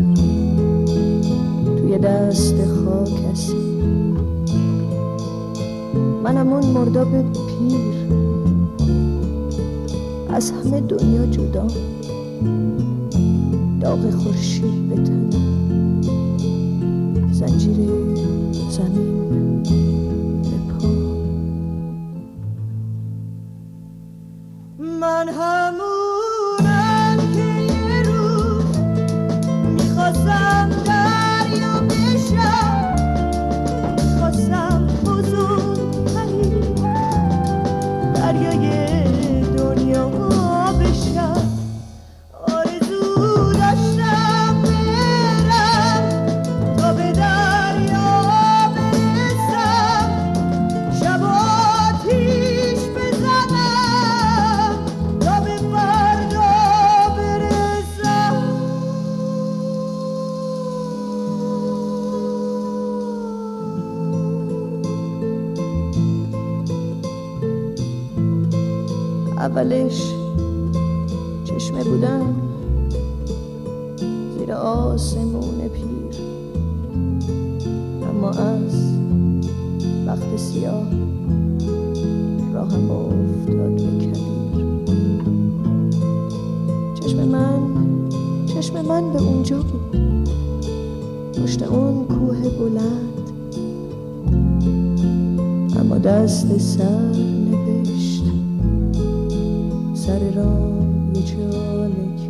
دست خاکسی منم اون مرداب پیر. از همه دنیا جدا. داغ خورشید به زنجیر زمین به پا. من همونم اولش چشمه بودن زیر آسمون پیر. اما از وقت سیاه راهم افتاد به کبیر. چشم من چشم من به اونجا بود. پشت اون کوه بلند. اما دست سر سر را نجاله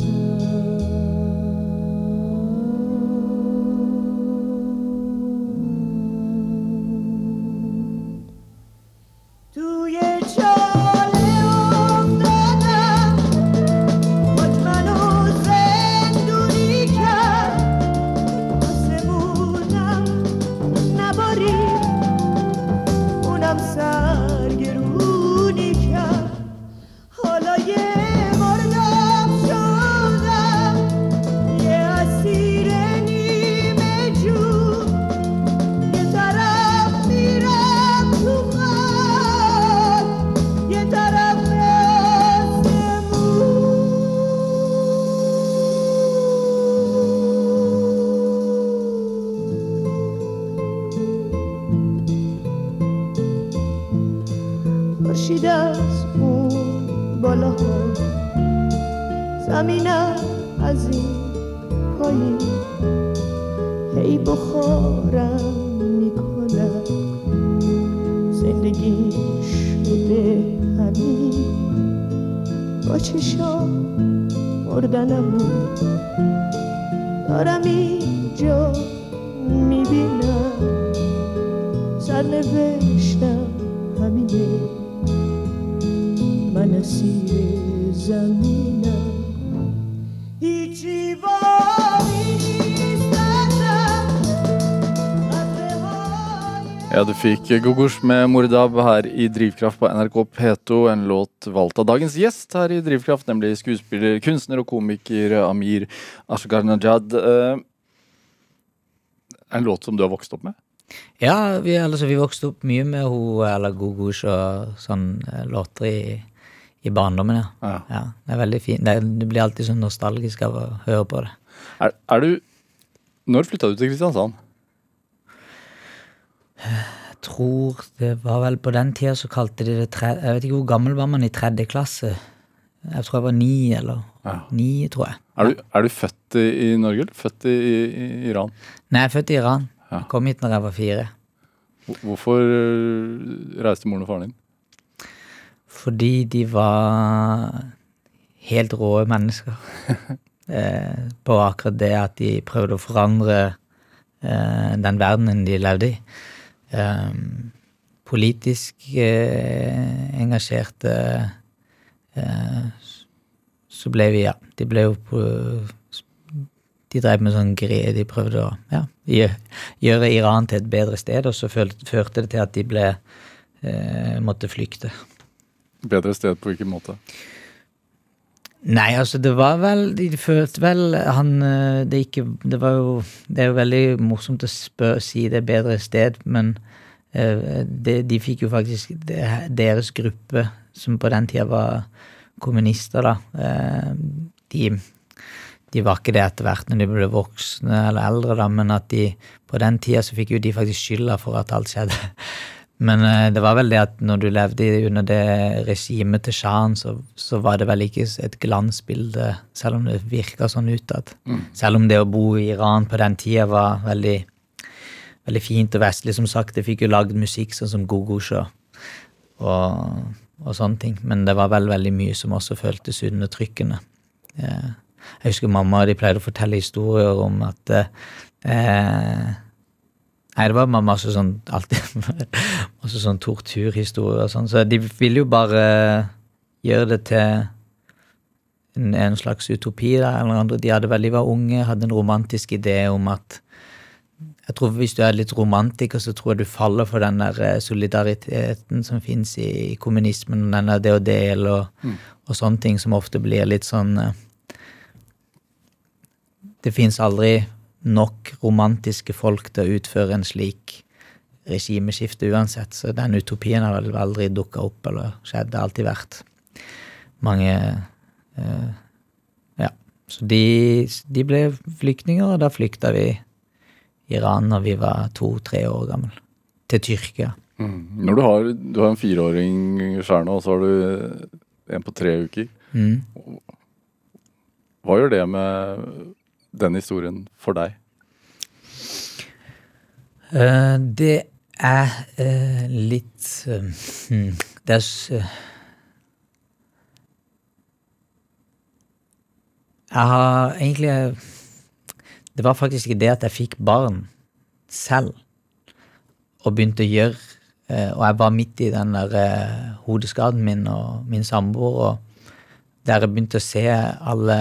fikk Gogosh med Mordab her i Drivkraft på NRK P2. En låt valgt av dagens gjest her i Drivkraft, nemlig skuespiller, kunstner og komiker Amir Ashgar Najad. Eh, En låt som du har vokst opp med? Ja, vi, altså, vi vokste opp mye med hun eller Gogosh og sånn eh, låter i, i barndommen, ja. Ja. ja. Det er veldig fint. Det, du blir alltid sånn nostalgisk av å høre på det. Er, er du Når flytta du til Kristiansand? Tror det var vel på den tida så kalte de det tre, Jeg vet ikke hvor gammel var man i tredje klasse. Jeg tror jeg var ni, eller Ja. ni, tror jeg. Er du, er du født i, Norge, eller født i, i, i Iran? Nei, jeg er født i Iran. Ja. Kom hit når jeg var fire. Hvorfor eh, reiste moren og faren din? Fordi de var helt rå mennesker. eh, på akkurat det at de prøvde å forandre eh, den verdenen de levde i. Eh, politisk eh, engasjerte eh, så ble vi, ja De ble jo på De drev med sånn greie. De prøvde å ja, gjøre Iran til et bedre sted, og så førte det til at de ble eh, måtte flykte. Bedre sted på hvilken måte? Nei, altså det var vel De følte vel han eh, Det ikke Det var jo Det er jo veldig morsomt å spør, si det er bedre sted, men det, de fikk jo faktisk Deres gruppe, som på den tida var kommunister, da, eh, de de var ikke det etter hvert når de ble voksne eller eldre, da, men at de på den tida så fikk jo de faktisk skylda for at alt skjedde. Men eh, det var vel det at når du levde under det regimet til sjahen, så, så var det vel ikke et glansbilde, selv om det virka sånn utad. Selv om det å bo i Iran på den tida var veldig, veldig fint og vestlig. Som sagt, jeg fikk jo lagd musikk sånn som Gogosh og, og, og sånne ting. Men det var vel veldig mye som også føltes undertrykkende. Eh, Jeg husker mamma og de pleide å fortelle historier om at eh, Nei, det var ma- masse sånn alltid masse sånn torturhistorier og sånn. Så de ville jo bare gjøre det til en, en slags utopi. Da, eller andre. De hadde vel, de var unge, hadde en romantisk idé om at jeg tror Hvis du er litt romantiker, så tror jeg du faller for den der eh, solidariteten som fins i, i kommunismen, den der det å dele og, og sånne ting, som ofte blir litt sånn eh, Det fins aldri nok romantiske folk til å utføre en slik regimeskifte uansett, så den utopien har vel aldri dukka opp eller skjedd. Det har alltid vært mange eh, Ja. Så de, de ble flyktninger, og da flykta vi Iran når vi var to-tre år gammel. Til Tyrkia. Når du har, du har en fireåring sjøl nå, og så har du en på tre uker. Mm. Hva gjør det med den historien for deg? Uh, det er uh, litt uh, Det er Jeg har egentlig Det var faktisk ikke det at jeg fikk barn selv, og begynte å gjøre Og jeg var midt i den der hodeskaden min og min samboer, og der jeg begynte å se alle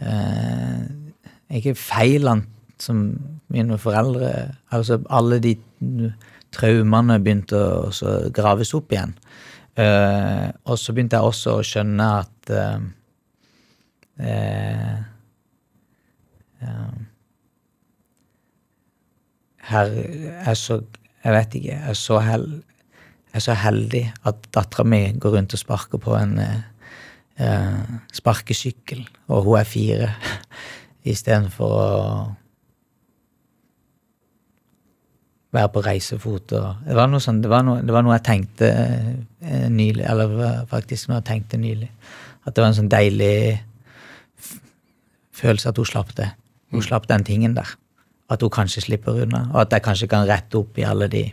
eh, Ikke feilene som mine foreldre Altså alle de traumene begynte å graves opp igjen. Uh, og så begynte jeg også å skjønne at uh, uh, Her er så Jeg vet ikke. Jeg er så, hel, jeg er så heldig at dattera mi går rundt og sparker på en sparkesykkel, og hun er fire, istedenfor å være på reisefot. Og det, var noe sånn, det, var noe, det var noe jeg tenkte eh, nylig, eller faktisk noe jeg tenkte nylig. At det var en sånn deilig følelse at hun slapp det. Hun slapp den tingen der. At hun kanskje slipper unna, og at jeg kanskje kan rette opp i alle de,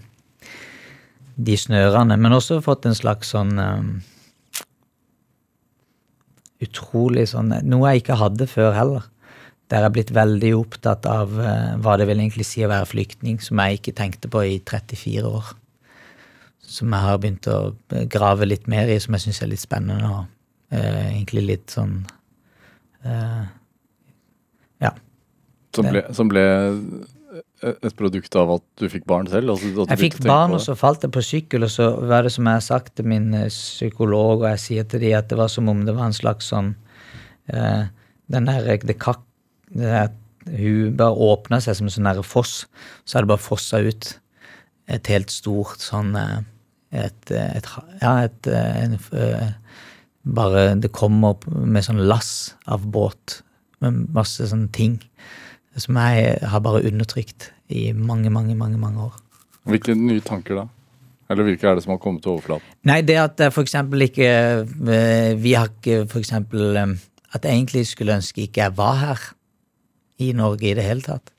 de snørene. Men også fått en slags sånn um, Utrolig sånn Noe jeg ikke hadde før heller. Der jeg er blitt veldig opptatt av eh, hva det vil egentlig si å være flyktning, som jeg ikke tenkte på i 34 år. Som jeg har begynt å eh, grave litt mer i, som jeg syns er litt spennende. Og eh, egentlig litt sånn eh, Ja. Som ble, som ble et produkt av at du fikk barn selv? Altså, Jeg fikk barn, og så falt jeg på sykkel, og så var det som jeg har sagt til min eh, psykolog, og jeg sier til de at det var som om det var en slags sånn eh, Den der det kak, det der, Hun bare åpna seg som en sånn nære foss, så hadde det bare fossa ut et helt stort sånn eh, et, eh, et, Ja, et eh, en, Bare Det kommer opp med sånn lass av båt med masse sånne ting som jeg har bare undertrykt i mange, mange, mange, mange år. Hvilke nye tanker da? Eller hvilke er det som har kommet til overflaten? Nei, det at eksempel ikke Vi har ikke eh, At jeg egentlig skulle ønske ikke jeg var her i Norge i det hele tatt.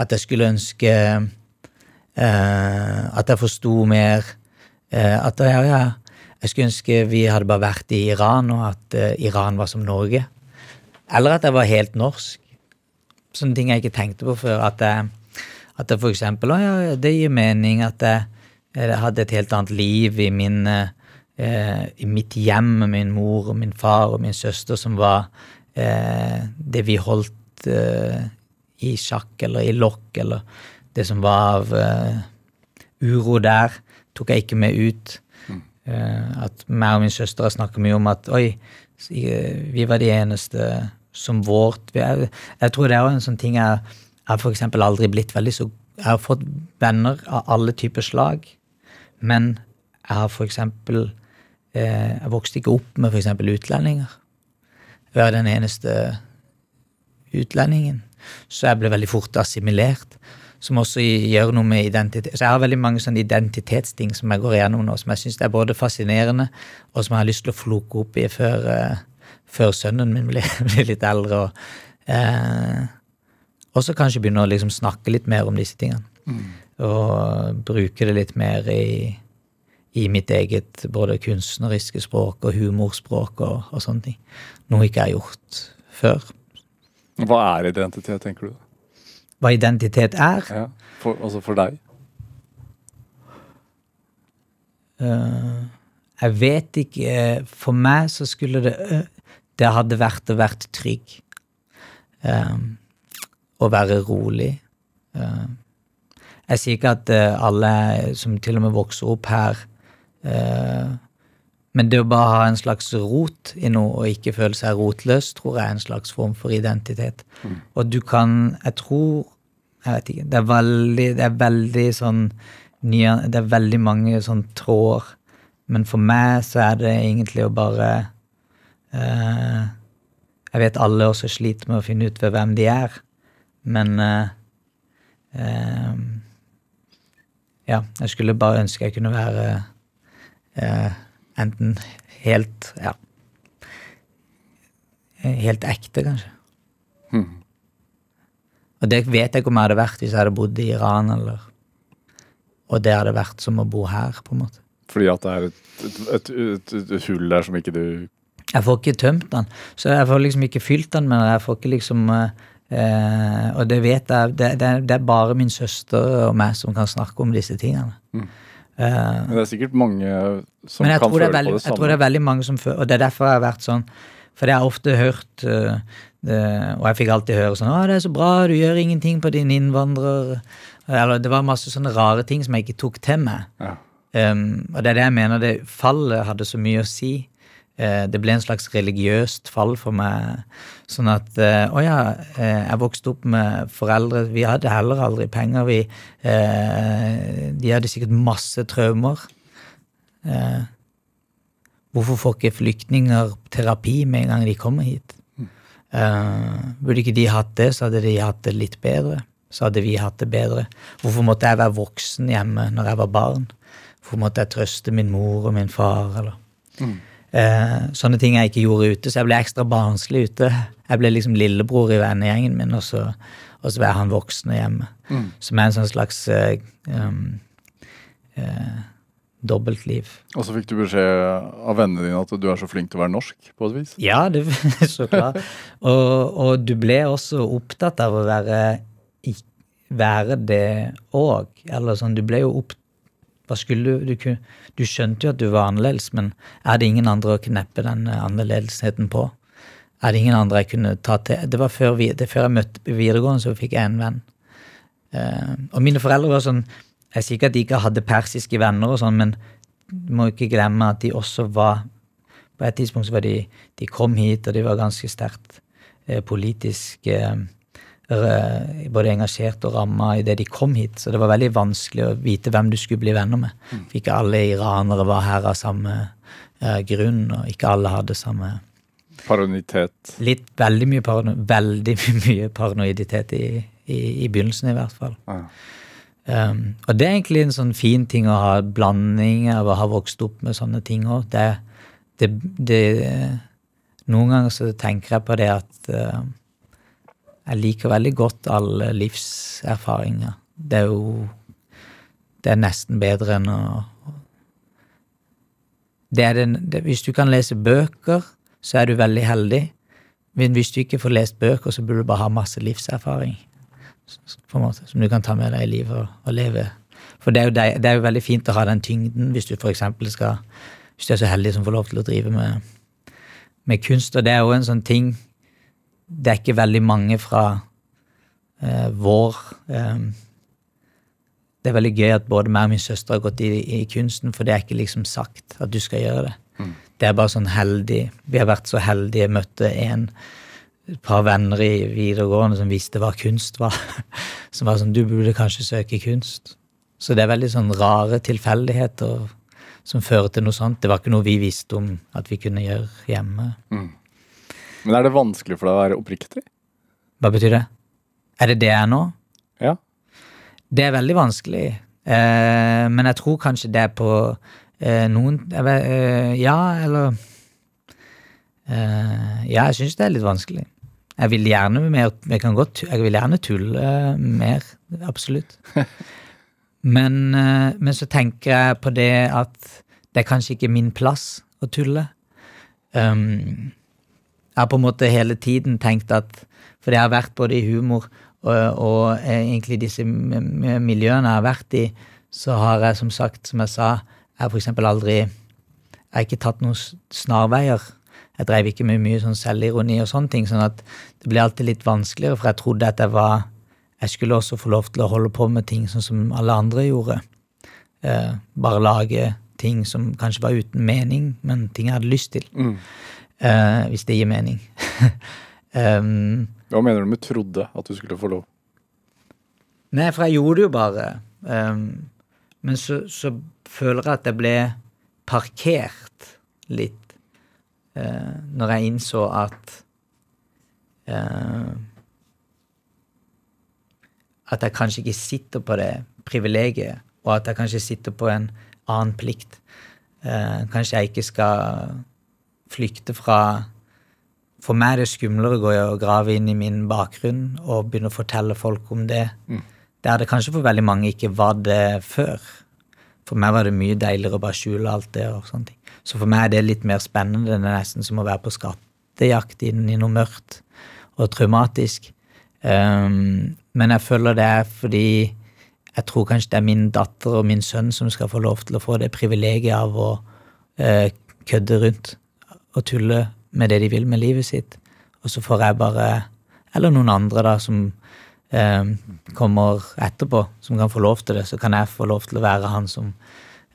At jeg skulle ønske eh, At jeg forsto mer eh, At ja, ja, jeg skulle ønske vi hadde bare vært i Iran, og at eh, Iran var som Norge. Eller at jeg var helt norsk. Sånne ting jeg ikke tenkte på før. At jeg, at jeg for eksempel Å ja, det gir mening at jeg, jeg hadde et helt annet liv i min eh, i mitt hjem med min mor og min far og min søster, som var eh, det vi holdt eh, i sjakk eller i lokk, eller det som var av uh, uro der, tok jeg ikke med ut. Uh, at meg og min søster har snakket mye om at oi, vi var de eneste som vårt er, Jeg tror det er en sånn ting jeg jeg har eksempel aldri blitt veldig så Jeg har fått venner av alle typer slag, men jeg har eksempel eh, Jeg vokste ikke opp med eksempel utlendinger. Jeg er den eneste utlendingen. Så jeg ble veldig fort assimilert. Som også gjør noe med identitet. Så jeg har veldig mange sånne identitetsting som jeg går igjennom nå, som jeg syns er både fascinerende, og som jeg har lyst til å floke opp i før, uh, før sønnen min blir, blir litt eldre. Og, uh, også kanskje begynne å liksom snakke litt mer om disse tingene. Og bruke det litt mer i, i mitt eget både kunstneriske språk og humorspråk og, og sånne ting. Noe ikke jeg har gjort før. Hva er identitet, tenker du? Hva identitet er? Ja, for, altså for deg? Uh, jeg vet ikke For meg så skulle det Det hadde vært å være trygg. Um, å være rolig. Uh, jeg sier ikke at alle som til og med vokser opp her eh, Men det å bare ha en slags rot i noe og ikke føle seg rotløs, tror jeg er en slags form for identitet. Og du kan Jeg tror Jeg vet ikke. Det er veldig, det er veldig sånn Det er veldig mange sånn tråder. Men for meg så er det egentlig å bare eh, Jeg vet alle også sliter med å finne ut ved hvem de er, men eh, eh, Ja, jeg skulle bare ønske jeg kunne være eh, enten helt Ja. Helt ekte, kanskje. Og det vet jeg om jeg hadde vært hvis jeg hadde bodd i Iran, eller Og det hadde vært som å bo her, på en måte. Fordi at det er et, et, et, et, hull der som ikke du Jeg får ikke tømt den. Så jeg får liksom ikke fylt den, men jeg får ikke liksom eh, Og det vet jeg det, det, det er bare min søster og meg som kan snakke om disse tingene. Eh, Men det er sikkert mange som kan føle veldig, på det jeg tror det er veldig mange som føler Og det er derfor jeg har vært sånn For jeg har ofte hørt eh, det, Og jeg fikk alltid høre sånn 'Å, det er så bra, du gjør ingenting på din innvandrer' Eller det var masse sånne rare ting som jeg ikke tok til meg. Ja. Um, og det er det jeg mener, det fallet hadde så mye å si. Eh, det ble en slags religiøst fall for meg. Sånn at eh, Å ja, eh, jeg vokste opp med foreldre Vi hadde heller aldri penger. Vi, de hadde sikkert masse traumer. Hvorfor får ikke flyktninger terapi med en gang de kommer hit? Eh, burde ikke de hatt det, så hadde de hatt det litt bedre. så hadde vi hatt det bedre. Hvorfor måtte jeg være voksen hjemme når jeg var barn? Hvorfor måtte jeg trøste min mor og min far? eller... Eh, sånne ting jeg ikke gjorde ute, så jeg ble ekstra barnslig ute. Jeg ble liksom lillebror i vennegjengen min, og så, og så var han voksne hjemme. Som er en sånn slags eh, um, eh, dobbeltliv. Og så fikk du beskjed av vennene dine at du er så flink til å være norsk, på et vis. Ja, det så klart. Og, og du ble også opptatt av å være, være det òg. Eller sånn, du ble jo opp... Hva skulle du, du Du skjønte jo at du var annerledes, men er det ingen andre å kneppe den eh, annerledesheten på? Er det ingen andre jeg kunne ta til? Det var før, vi, det før jeg møtte videregående, så fikk jeg en venn. Uh, og mine foreldre var sånn Jeg sier ikke at de ikke hadde persiske venner, og sånn, men du må ikke glemme at de også var På et tidspunkt så var de De kom hit, og de var ganske sterkt eh, politisk eh, både engasjert og ramma idet de kom hit. Så det var veldig vanskelig å vite hvem du skulle bli venner med. For ikke alle iranere var her av samme eh, grunn, og ikke alle hadde samme Paranoiditet? Litt veldig mye, parano veldig mye paranoiditet i, i, i begynnelsen, i hvert fall. Ja. Um, og det er egentlig en sånn fin ting å ha blanding av å ha vokst opp med sånne ting òg. Det, det, det Noen ganger så tenker jeg på det at uh, jeg liker veldig godt alle livserfaringer. Det er jo Det er nesten bedre enn å det er den, det, Hvis du kan lese bøker, så er du veldig heldig. Men hvis du ikke får lest bøker, så burde du bare ha masse livserfaring på en måte, som du kan ta med deg i livet og, og leve. For det er, jo, det, er jo veldig fint å ha den tyngden hvis du for skal Hvis du er så heldig som får lov til å drive med, med kunst. Og det er jo en sånn ting Det er ikke veldig mange fra eh, vår eh, Det er veldig gøy at både meg og min søster har gått i, i kunsten, for det er ikke liksom sagt at du skal gjøre det. Det er bare sånn heldig. Vi har vært så heldige. Møtte en et par venner i videregående som visste hva kunst var. Som var sånn Du burde kanskje søke kunst. Så det er veldig sånn rare tilfeldigheter som fører til noe sånt. Det var ikke noe vi visste om at vi kunne gjøre hjemme. Men er det vanskelig for deg å være oppriktig? Hva betyr det? Er det det jeg er nå? Ja. Det er veldig vanskelig. Eh, men jeg tror kanskje det er på eh, noen vet, eh, Ja, eller eh, Ja, jeg syns det er litt vanskelig. Jeg vil gjerne mer Jeg, kan godt, jeg vil gjerne tulle mer. Absolutt. Men, eh, men så tenker jeg på det at det er kanskje ikke min plass å tulle. Um, jeg har på en måte hele tiden tenkt at For jeg har vært både i humor og, og eh, egentlig disse miljøene jeg har vært i, så har jeg som sagt, som jeg sa, jeg har eksempel aldri Jeg har ikke tatt noen snarveier. Jeg drev ikke med mye sånn selvironi og sånne ting, sånn at det ble alltid litt vanskeligere, for jeg trodde at jeg var Jeg skulle også få lov til å holde på med ting sånn som alle andre gjorde. Eh, bare lage ting som kanskje var uten mening, men ting jeg hadde lyst til. Eh, hvis det gir mening. um, Hva mener du med trodde at du skulle få lov? Nei, for jeg gjorde det jo bare. Um, men så, så føler jeg at jeg ble parkert litt uh, når jeg innså at uh, At jeg kanskje ikke sitter på det privilegiet, og at jeg kanskje sitter på en annen plikt. Uh, kanskje jeg ikke skal flykte fra For meg er det skumlere å gå og grave inn i min bakgrunn og begynne å fortelle folk om det. Der det kanskje for veldig mange ikke var det før. For meg var det mye deiligere å bare skjule alt det. og sånne ting. Så for meg er det litt mer spennende. Det er nesten som å være på skattejakt inn i noe mørkt og traumatisk. Um, men jeg føler det er fordi jeg tror kanskje det er min datter og min sønn som skal få lov til å få det privilegiet av å uh, kødde rundt og tulle med det de vil med livet sitt. Og så får jeg bare Eller noen andre, da, som eh, kommer etterpå, som kan få lov til det. Så kan jeg få lov til å være han som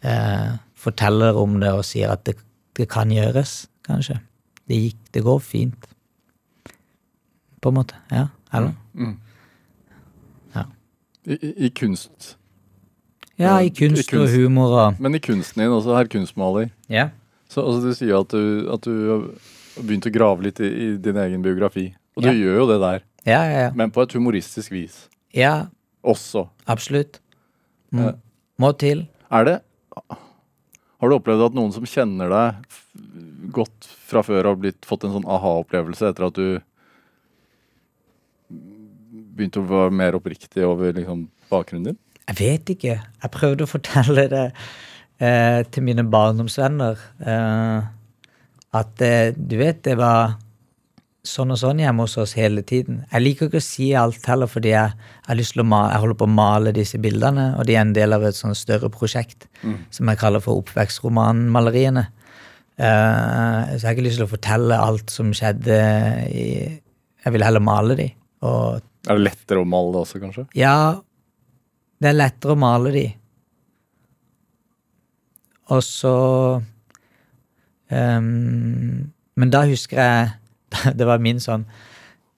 eh, forteller om det og sier at det, det kan gjøres, kanskje. Det gikk Det går fint. På en måte. Ja. Eller? Ja. I, i, kunst. Ja, i I kunst og humor og Men i kunsten din også, herr kunstmaler. Ja. Så altså, Du sier at du, at du har begynt å grave litt i, i din egen biografi. Og du Ja. gjør jo det der, Ja, ja, ja. men på et humoristisk vis. Ja, også. absolutt. Mm. Må, til. Er det Har du opplevd at noen som kjenner deg godt fra før, har blitt, fått en sånn aha-opplevelse etter at du begynte å være mer oppriktig over liksom, bakgrunnen din? Jeg vet ikke. Jeg prøvde å fortelle det eh, til mine barndomsvenner. Eh, at eh, du vet, det var sånn og sånn hjemme hos oss hele tiden. Jeg liker ikke å si alt heller, fordi jeg, jeg male, jeg holder på å male disse bildene, og de er en del av et sånn større prosjekt som jeg kaller for oppvekstromanmaleriene. Eh, så jeg har ikke lyst til å fortelle alt som skjedde i Jeg vil heller male de. Og Er det lettere å male det også, kanskje? ja, det er lettere å male de. Og så um, Men da husker jeg Det var min sånn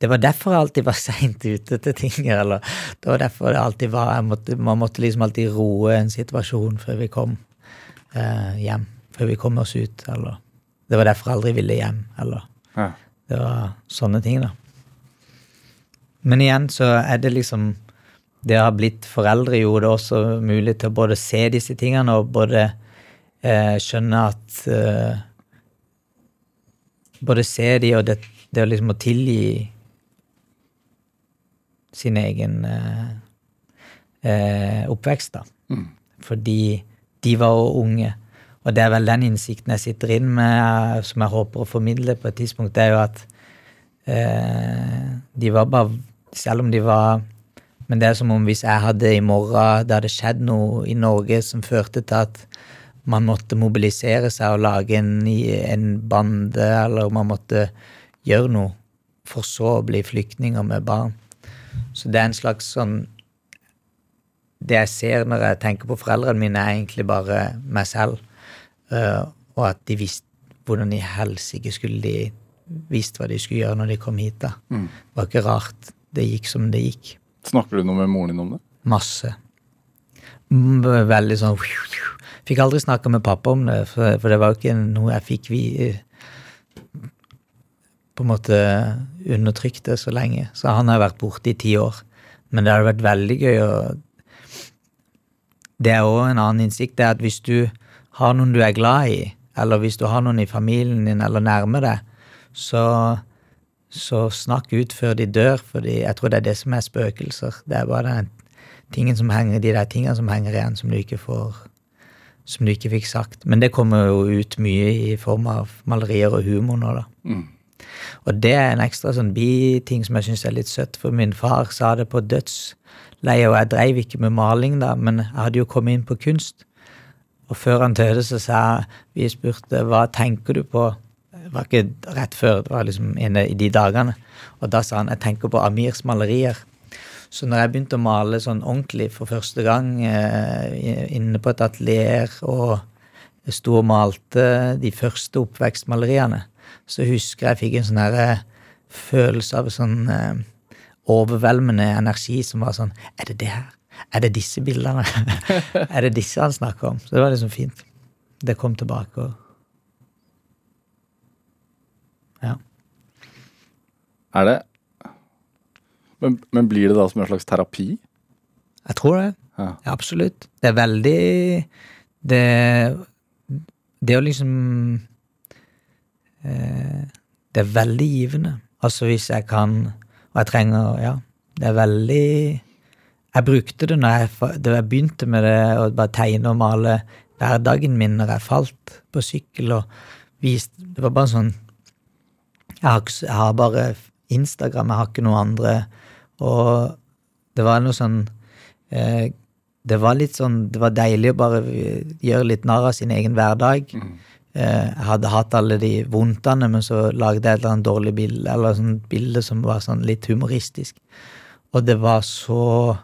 Det var derfor jeg alltid var seint ute til ting. Eller det var derfor det alltid var måtte, Man måtte liksom alltid roe en situasjon før vi kom eh, hjem. Før vi kom oss ut. Eller Det var derfor jeg aldri ville hjem. Eller Ja. det var sånne ting, da. Men igjen så er det liksom Det å ha blitt foreldre gjorde det også mulig til å både se disse tingene og både eh, skjønne at eh, Både se de og det, det liksom å tilgi sin egen eh, eh, oppvekst, da. Fordi de var jo unge. Og det er vel den innsikten jeg sitter inn med, som jeg håper å formidle på et tidspunkt, det er jo at eh, de var bare Selv om de var Men det er som om hvis jeg hadde i morgen Det hadde skjedd noe i Norge som førte til at man måtte mobilisere seg og lage en, en bande, eller man måtte gjøre noe, for så å bli flyktninger med barn. Så det er en slags sånn Det jeg ser når jeg tenker på foreldrene mine, er egentlig bare meg selv. Uh, og at de visste hvordan i helsike skulle de visst hva de skulle gjøre når de kom hit. da. Det var ikke rart det gikk som det gikk. Snakker du noe med moren din om det? Masse. Mm, Veldig sånn Fikk aldri snakka med pappa om det, for, for det var jo ikke noe jeg fikk vi på en måte undertrykte så lenge. Så han har vært borte i ti år. Men det har vært veldig gøy å Det er òg en annen innsikt, det er at hvis du har noen du er glad i, eller hvis du har noen i familien din eller nærme deg, så så snakk ut før de dør, for jeg tror det er det som er spøkelser. Det er bare den tingen som henger, de der tingene som henger igjen, som du ikke får Som du ikke fikk sagt. Men det kommer jo ut mye i form av malerier og humor nå, da. Og det er en ekstra sånn biting som jeg syns er litt søtt, for min far sa det på dødsleiet, og jeg dreiv ikke med maling da, men jeg hadde jo kommet inn på kunst. Og før han døde, så sa Vi spurte hva tenker du på Det var ikke rett før, det var liksom inne i de dagene. Og da sa han jeg tenker på Amirs malerier. Så når jeg begynte å male sånn ordentlig for første gang eh, inne på et atelier og sto og malte de første oppvekstmaleriene, så husker jeg fikk en sånn her eh, følelse av sånn eh, overveldende energi som var sånn Er det det her? Er det disse bildene? er det disse han snakker om? Så det var liksom fint. Det kom tilbake og Ja. Er det men, men blir det da som en slags terapi? Jeg tror det. Ja. Ja, absolutt. Det er veldig Det, det å liksom eh, Det er veldig givende. Altså hvis jeg kan Og jeg trenger Ja, det er veldig Jeg brukte det når jeg, da jeg begynte med det, å bare tegne og male hverdagen min når jeg falt på sykkel og viste Det var bare sånn Jeg har, jeg har bare Instagram, jeg har ikke noe andre. Og det var noe sånn eh, Det var litt sånn Det var deilig å bare gjøre litt narr av sin egen hverdag. Eh, jeg hadde hatt alle de vondtene, men så lagde jeg et eller annet dårlig bilde, eller sånn bilde som var sånn litt humoristisk. Og det var så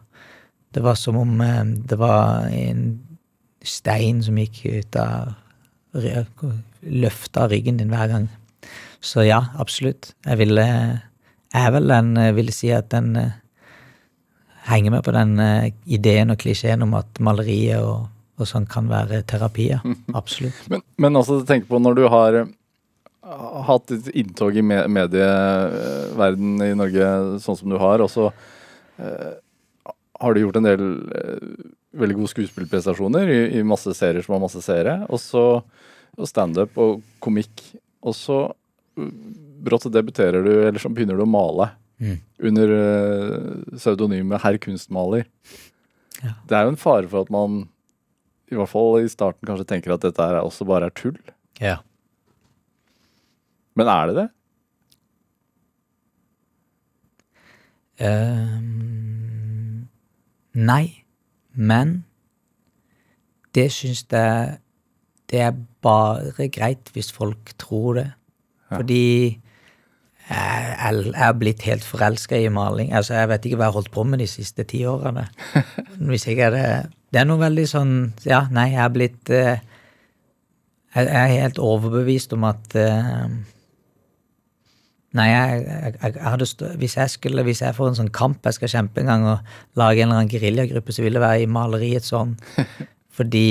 Det var som om eh, det var en stein som gikk ut av Løfta ryggen din hver gang. Så ja, absolutt. Jeg ville er vel den Jeg si at den eh, henger med på den eh, ideen og klisjeen om at maleriet og, og sånn kan være terapi. Ja. Absolutt. Men, men altså, tenk på når du har eh, hatt et inntog i me medieverden i Norge sånn som du har, og så eh, har du gjort en del eh, veldig gode skuespillprestasjoner i, i masse serier som har masse seere. Og så standup og komikk. Og så brått debuterer du, eller så begynner du å male. Mm. Under uh, pseudonymet herr kunstmaler. Ja. Det er jo en fare for at man, i hvert fall i starten, kanskje tenker at dette er også bare er tull. Ja. Men er det det? Um, nei, men det syns jeg det er bare greit hvis folk tror det. Fordi jeg, er blitt helt forelska i maling. Altså, Jeg vet ikke hva jeg har holdt på med de siste ti årene. Hvis ikke er det Det er noe veldig sånn Ja, nei, jeg er blitt eh, Jeg er helt overbevist om at eh, Nei, jeg, jeg, jeg hadde stå, hvis jeg skulle, hvis jeg får en sånn kamp jeg skal kjempe en gang og lage en eller annen geriljagruppe, så vil det være i maleriets ånd. Fordi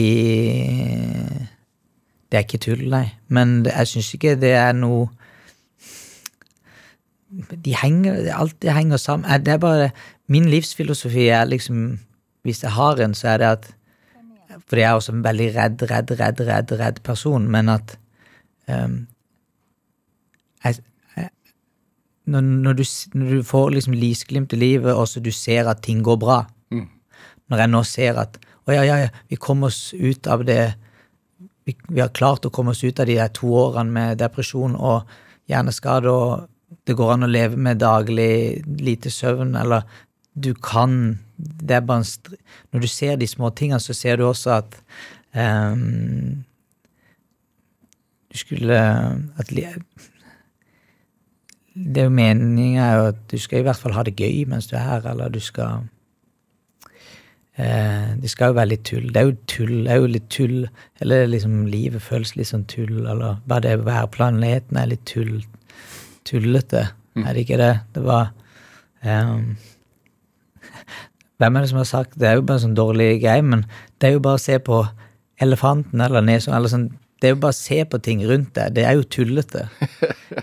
det er ikke tull, nei. Men jeg syns ikke det er noe De henger Alt det henger sammen. Det er bare Min livsfilosofi er liksom Hvis jeg har en, så er det at Fordi jeg er også en veldig redd, redd, redd, redd, redd person, men at um, jeg, jeg, når, når, du, når du får liksom lysglimt i livet, og så du ser at ting går bra Mm. Når jeg nå ser at å ja, ja, ja, vi kom oss ut av det vi, vi har klart å komme oss ut av de to årene med depresjon og hjerneskade, og det går an å leve med daglig lite søvn, eller du kan det er bare en Når du ser de små tingene, så ser du også at um, Du skulle at, Det er jo meninga at du skal i hvert fall ha det gøy mens du er her, eller du skal Eh, det skal jo være litt tull. Det er jo tull. Det er jo litt tull. Eller liksom livet føles litt sånn tull, eller bare det å være planeten er litt tull. Tullete. Er det ikke det? Det var um, Hvem er det som har sagt Det er jo bare en sånn dårlig greie, men det er jo bare å se på elefanten eller nesen eller sånn Det er jo bare å se på ting rundt deg. Det er jo tullete.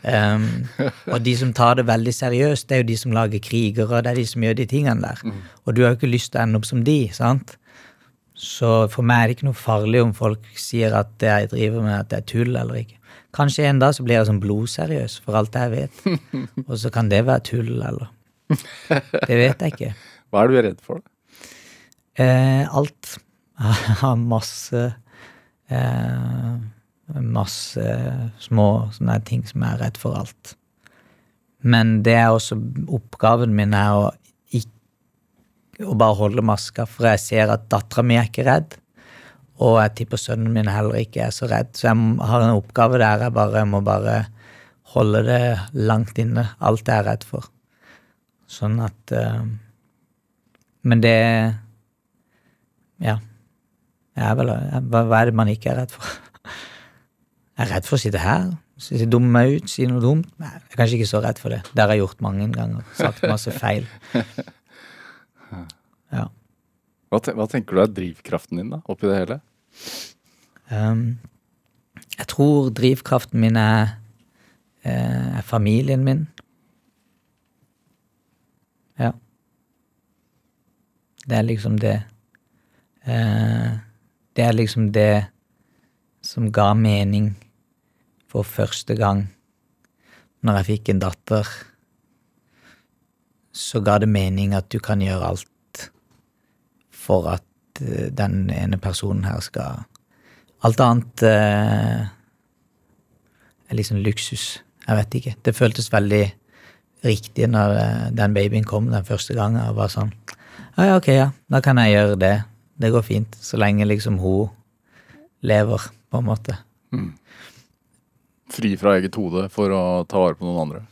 Um, og de som tar det veldig seriøst, det er jo de som lager krigere, det er de som gjør de tingene der. Og du har jo ikke lyst til å ende opp som de, sant? Så for meg er det ikke noe farlig om folk sier at det jeg driver med, at det er tull eller ikke. Kanskje en dag så blir jeg sånn blodseriøs, for alt jeg vet. Og så kan det være tull, eller Det vet jeg ikke. Hva er du redd for? da? Eh, alt. Jeg har masse eh, Masse små sånne ting som jeg er redd for alt. Men det er også oppgaven min er å ikke å bare holde maska, for jeg ser at dattera mi er ikke redd. Og jeg tipper sønnen min heller ikke er så redd. Så jeg har en oppgave der jeg bare må bare holde det langt inne, alt jeg er redd for. Sånn at uh, Men det Ja. Jeg vel, jeg, hva, hva er det man ikke er redd for? Jeg er redd for å sitte her, si- dumme meg ut, si noe dumt. Nei, jeg er kanskje ikke så redd for det. Det har jeg gjort mange ganger. Sagt masse feil. Ja. Hva tenker du er drivkraften din da, oppi det hele? Um, jeg tror drivkraften min er, eh, er familien min. Ja. Det er liksom det uh, Det er liksom det som ga mening for første gang når jeg fikk en datter. Så ga det mening at du kan gjøre alt for at den ene personen her skal Alt annet eh, er liksom luksus. Jeg vet ikke. Det føltes veldig riktig når eh, den babyen kom den første gangen. Og var sånn Ja, ja, ok, ja. Da kan jeg gjøre det. Det går fint. Så lenge liksom hun lever, på en måte. Fri fra eget hode for å ta vare på noen andre?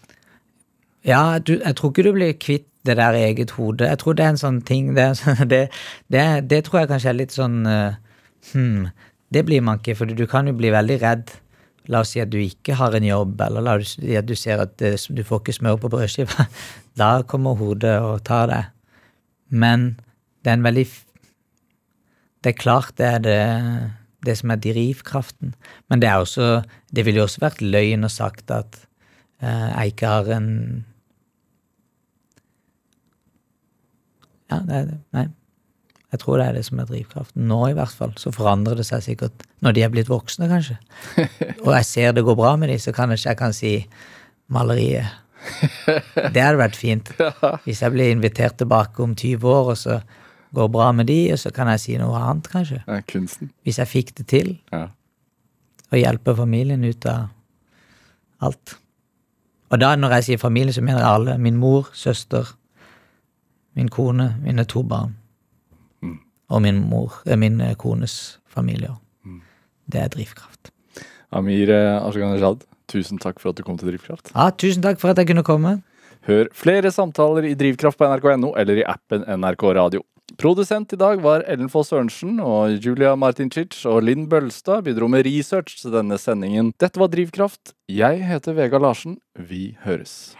Ja, du, jeg tror ikke du blir kvitt det der eget hode. Jeg tror det er en sånn ting Det, sånn- det, det, det tror jeg kanskje er litt sånn uh, hmm, Det blir man ikke, for du kan jo bli veldig redd. La oss si at du ikke har en jobb, eller la oss si at du ser at eh, du får ikke smør på brødskiva. Da kommer hodet og tar deg. Men det er en veldig Det er klart det er det, det som er drivkraften. Men det er også Det ville jo også vært løgn å sagt at uh, jeg ikke har en Ja, det er det. Nei. Jeg tror det er det som er drivkraften. Nå i hvert fall. Så forandrer det seg sikkert når de er blitt voksne, kanskje. Og jeg ser det går bra med de, så kan jeg, jeg kan si maleriet. Det hadde vært fint. Hvis jeg blir invitert tilbake om 20 år, og så går det bra med de, og så kan jeg si noe annet, kanskje. Ja, kunsten. Hvis jeg fikk det til. Ja. Og hjelpe familien ut av alt. Og da når jeg sier familie, så mener jeg alle. Min mor, søster, min kone, mine to barn. Og min mor, eh, min eh, kones familie. Det er drivkraft. Amir eh, Asghar tusen takk for at du kom til Drivkraft. Ja, tusen takk for at jeg kunne komme. Hør flere samtaler i Drivkraft på nrk.no eller i appen NRK Radio. Produsent i dag var Ellen Foss Sørensen, og Julia Martincic og Linn Bølstad bidro med research til denne sendingen. Dette var Drivkraft. Jeg heter Vega Larsen. Vi høres.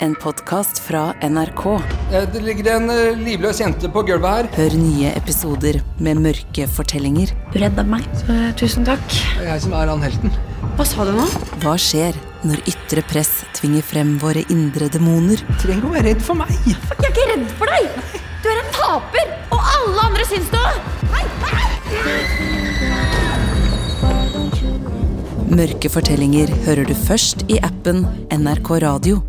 En podkast fra NRK. Eh, Det ligger en eh, livløs jente på gulvet her. Hør nye episoder med mørke fortellinger. Du redda meg, så tusen takk. Det er jeg som er han helten. Hva sa du nå? Hva skjer når ytre press tvinger frem våre indre demoner? Trenger å være redd for meg. Jeg er ikke redd for deg! Du er en taper, og alle andre syns det! Mørke fortellinger hører du først i appen NRK Radio.